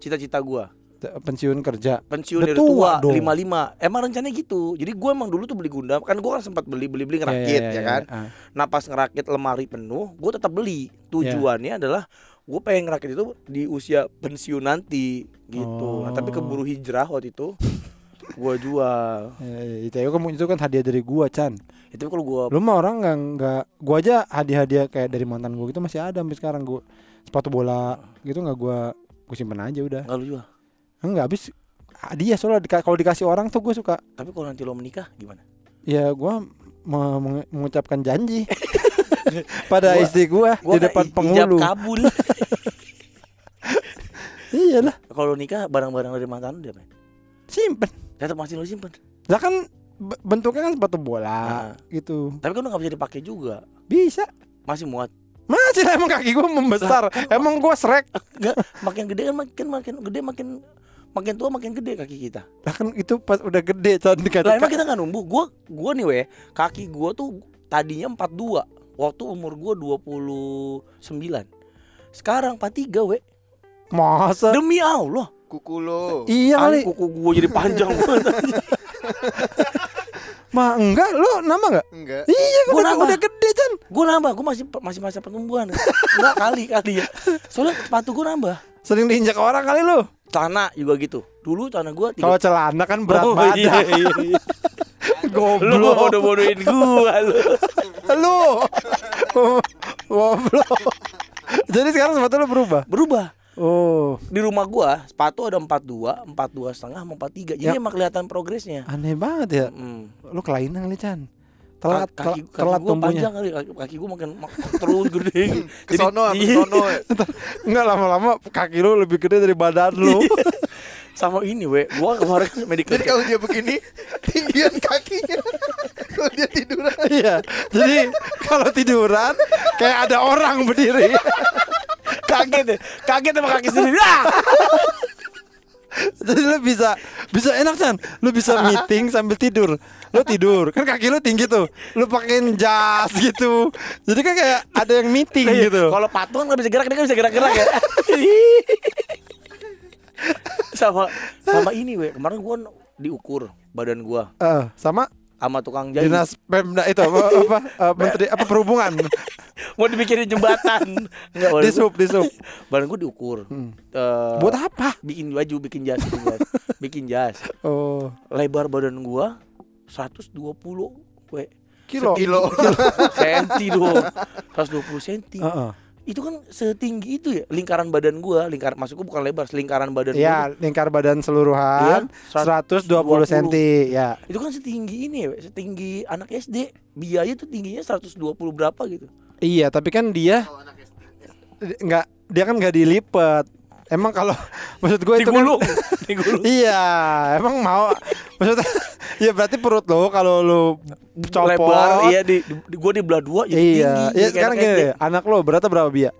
Cita-cita gue Pensiun kerja pensiun dari tua lima lima emang rencananya gitu jadi gue emang dulu tuh beli Gundam kan gue kan sempat beli beli beli ngerakit ya, kan ah. nah pas ngerakit lemari penuh gue tetap beli tujuannya adalah gue pengen ngerakit itu di usia pensiun nanti gitu. Nah, tapi Oh. keburu hijrah waktu itu. Gue jual. Ya, itu, kamu- itu kan hadiah dari gua Chan. Itu kalau gue Lu mah orang nggak nggak gua aja hadiah-hadiah kayak dari mantan gua gitu masih ada sampai sekarang. Gua sepatu bola gitu nggak gua gua simpen aja udah. Nggak lu jual? Enggak habis hadiah soalnya dika- kalau dikasih orang tuh gua suka. Tapi kalau nanti lo menikah gimana? Ya menge- mengucapkan janji pada Gua- istri gua, gue di depan penghulu. kabul. Iyalah. Kalau nikah barang-barang dari mantan lu dia apa simpen. Tetap masih lo simpen. Lah kan be- bentuknya kan sepatu bola Nah. gitu. Tapi kan udah nggak bisa dipakai juga. Bisa. Masih muat. Masih lah emang kaki gua membesar. Emang gua srek. Enggak, makin gede kan makin makin gede makin makin tua makin gede kaki kita. lah kan itu pas udah gede Chan dikasih Lah emang kita nggak numbuh. Gua gua nih weh, kaki gua tuh tadinya 42 waktu umur gua 29. Sekarang 43 weh. masa Demi Allah. Kuku lo. iya Kali kuku gua jadi panjang banget. mah enggak lu nama enggak Enggak. iya Gua udah, nambah. udah gede Chan gua nambah, gua masih masih masa pertumbuhan. Enggak kali kali ya. Soalnya sepatu gua nambah. sering diinjak orang kali lu Celana juga gitu. Dulu celana gua tiga- kalau celana kan berat Oh, badan iya, iya, iya. Lu goblok bodoh-bodohin gua lu. Lu goblok jadi sekarang sepatu lu berubah Berubah. oh di rumah gua sepatu ada 42, 42 setengah sama 43. Jadi Ya. emang kelihatan progresnya. aneh banget ya Mm. lu kelainan kali Chan telat Ka- kaki, telat, kaki telat gua tumbuhnya panjang kali kaki, kaki gua makin mak- terus gede. Kesono, Jadi- kesono. enggak lama-lama kaki lu lebih gede dari badan lu sama ini we, gua kemarin kan medical Jadi kalau dia begini, tinggian kakinya. Kalau dia tiduran. iya jadi kalau tiduran kayak ada orang berdiri kaget deh, kaget sama kaki sendiri. Ah! jadi lu bisa bisa enak Chan. Lu bisa meeting sambil tidur. Lu tidur. Kan kaki lu tinggi tuh. Lu pakein jas gitu. Jadi kan kayak ada yang meeting gitu. Kalau patung nggak bisa gerak, dia nggak bisa gerak-gerak ya. sama sama ini we, kemarin gua diukur badan gua. Eh, sama sama tukang jahit. dinas pemda itu apa, apa eh, menteri apa perhubungan Mau dibikinin jembatan. Enggak, di sub di sub badan gua diukur. Hmm. Eh, buat apa bikin baju, bikin jas, bikin jas. bikin jas. oh Lebar badan gua 120 we. kilo Kilo. Senti dong. 120 senti. Heeh. Itu kan setinggi itu ya lingkaran badan gua, lingkar masukku bukan lebar, lingkaran badan ya gua. lingkar badan seluruhan Iya, 120 120 cm ya Itu kan setinggi ini ya, setinggi anak SD. Biaya tuh tingginya 120 berapa gitu. iya tapi kan dia nggak dia kan nggak dilipet emang kalau maksud gue itu kan Digulung, digulung. iya emang mau maksudnya ya berarti perut lo kalau lo copot Lebar, iya di, di, di gua di belah dua jadi iya tinggi. iya sekarang anak gini deh, anak lo beratnya berapa Bia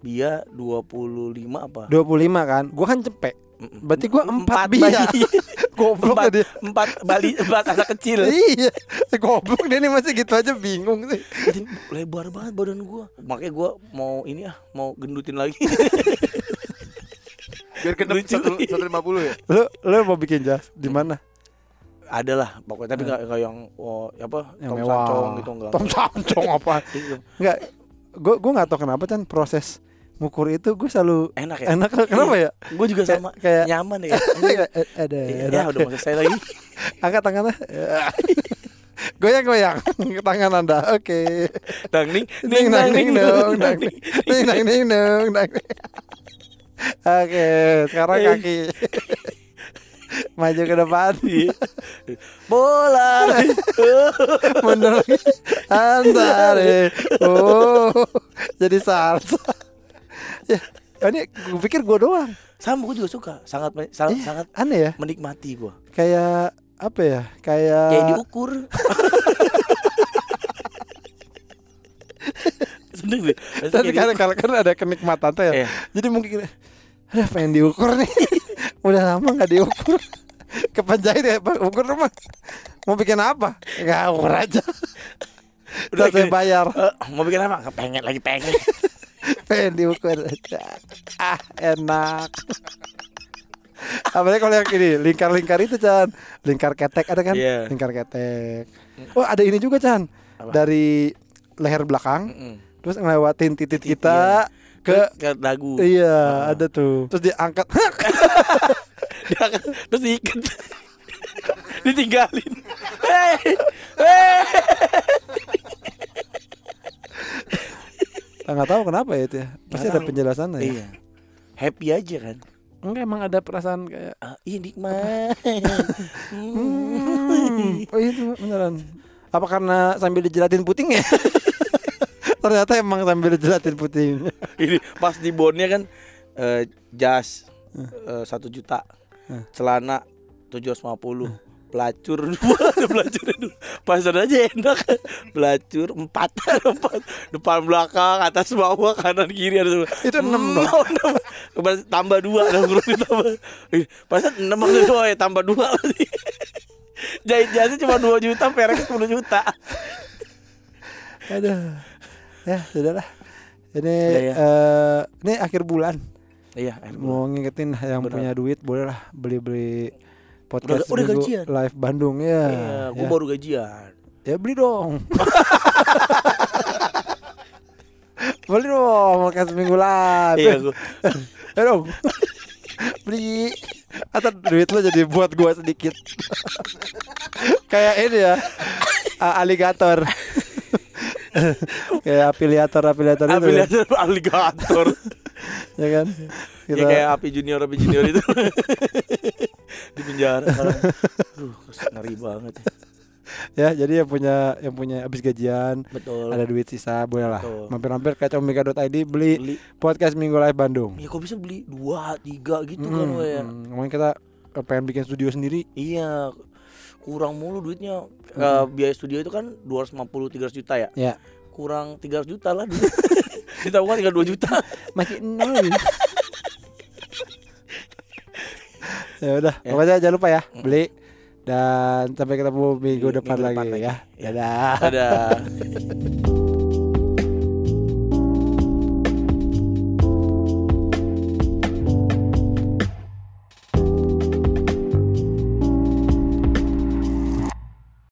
Dia 25 apa? 25 kan gua kan cepet berarti gua empat Empat Bia bayi. Goblok empat, tadi. empat bali empat anak kecil. Iya, goblok dia nih masih gitu aja bingung sih. Jadi lebar banget badan gua. Makanya gua mau ini ah, mau gendutin lagi. Biar satu satu lima puluh ya. Lu lu mau bikin jas di mana? Ada lah pokoknya tapi nggak nggak yang oh, apa Yang Tom mewah. Sancong gitu enggak. Tom Sancong apa? Gitu. Enggak. Gue gue nggak tahu kenapa kan proses ngukur itu gue selalu Enak ya. enak kenapa ya? Gue juga sama kayak- nyaman ya. Ada Ya, udah mau selesai lagi. Angkat tangannya. goyang goyang tangan anda. Oke. Dang ning Ning nang ning dong, dang ning ning nang ning dong, dang. Oke, sekarang Eh. kaki. Maju ke depan. Bola. Mundur. Antare. Oh. Jadi salsa. Ya, ini gue pikir gue doang. Sama gue juga suka. Sangat sangat, Ih, sangat Aneh ya. menikmati gua. Kayak apa ya? Kayak Kayak diukur. Seneng deh. Tapi kan diukur. kalau kan ada kenikmatan tuh ya. Iya. Jadi mungkin ada pengen diukur nih. Udah lama nggak diukur. Kepenjahit ya, Pak, ukur rumah. Mau bikin apa? Nggak ukur aja. Udah saya bayar. "Eh, mau bikin apa? Pengen lagi pengen. Pengen diukur aja. Ah, enak. Apalagi kalau yang ini lingkar-lingkar itu Chan Lingkar ketek ada kan Iya. Lingkar ketek Oh ada ini juga Chan Apa? Dari leher belakang Mm-mm. Terus ngelewatin titik kita Ke ke dagu. Iya ada tuh Terus diangkat Dia akan- terus diikat. Ditinggalin. Hei, hei. Nggak tahu kenapa ya itu ya Pasti ada tahu. penjelasannya ya Iya. Happy aja kan. Enggak emang ada perasaan kayak Ah, iya nikmat. hmm, Oh itu beneran Apa karena sambil dijelatin puting ya Ternyata emang sambil dijelatin puting Ini pas di bonnya kan eh, jas eh, satu juta, celana tujuh ratus lima puluh, pelacur dua, ada pelacur dua, pasar aja enak, pelacur empat, empat, depan belakang, atas bawah, kanan kiri ada semua. Itu enam. Oh, enam. Tambah dua, ada. Ih, Pasal enam maksud dua ya, tambah dua. Jahit jasnya cuma 2 juta, pereknya 10 juta. Aduh. Ya, sudahlah. Ini Udah ya. eh, ini akhir bulan. Iya, akhir bulan. Mau ngingetin yang Benar. punya duit boleh lah beli-beli podcast Udah- udah gajian. live Bandung ya. Iya, gue ya. baru gajian. Ya beli dong. beli dong podcast Minggu live. Iya, gua. Ya dong. beli atau duit lo jadi buat gua sedikit. Kayak ini ya. a- Aligator. kayak afiliator afiliator itu ya, Afiliator aligator. ya kan Ya kayak api junior api junior itu di penjara. Aduh, ngeri banget. ya. ya jadi yang punya yang punya habis gajian Betul. ada duit sisa boleh lah mampir-mampir ke comika.id beli Beli. podcast Minggu Live Bandung Ya kok bisa beli dua, tiga gitu kan, Mm, we ya. kita eh, pengen bikin studio sendiri Iya, kurang mulu duitnya. Eh, biaya studio itu kan 250 300 juta ya. ya Kurang 300 juta lah duit. Ditabungkan tinggal 2 juta. masih nol ya udah Ya. pokoknya jangan lupa ya beli dan sampai ketemu minggu Minggu depan depan lagi lagi. ya Ya. dadah Dadah.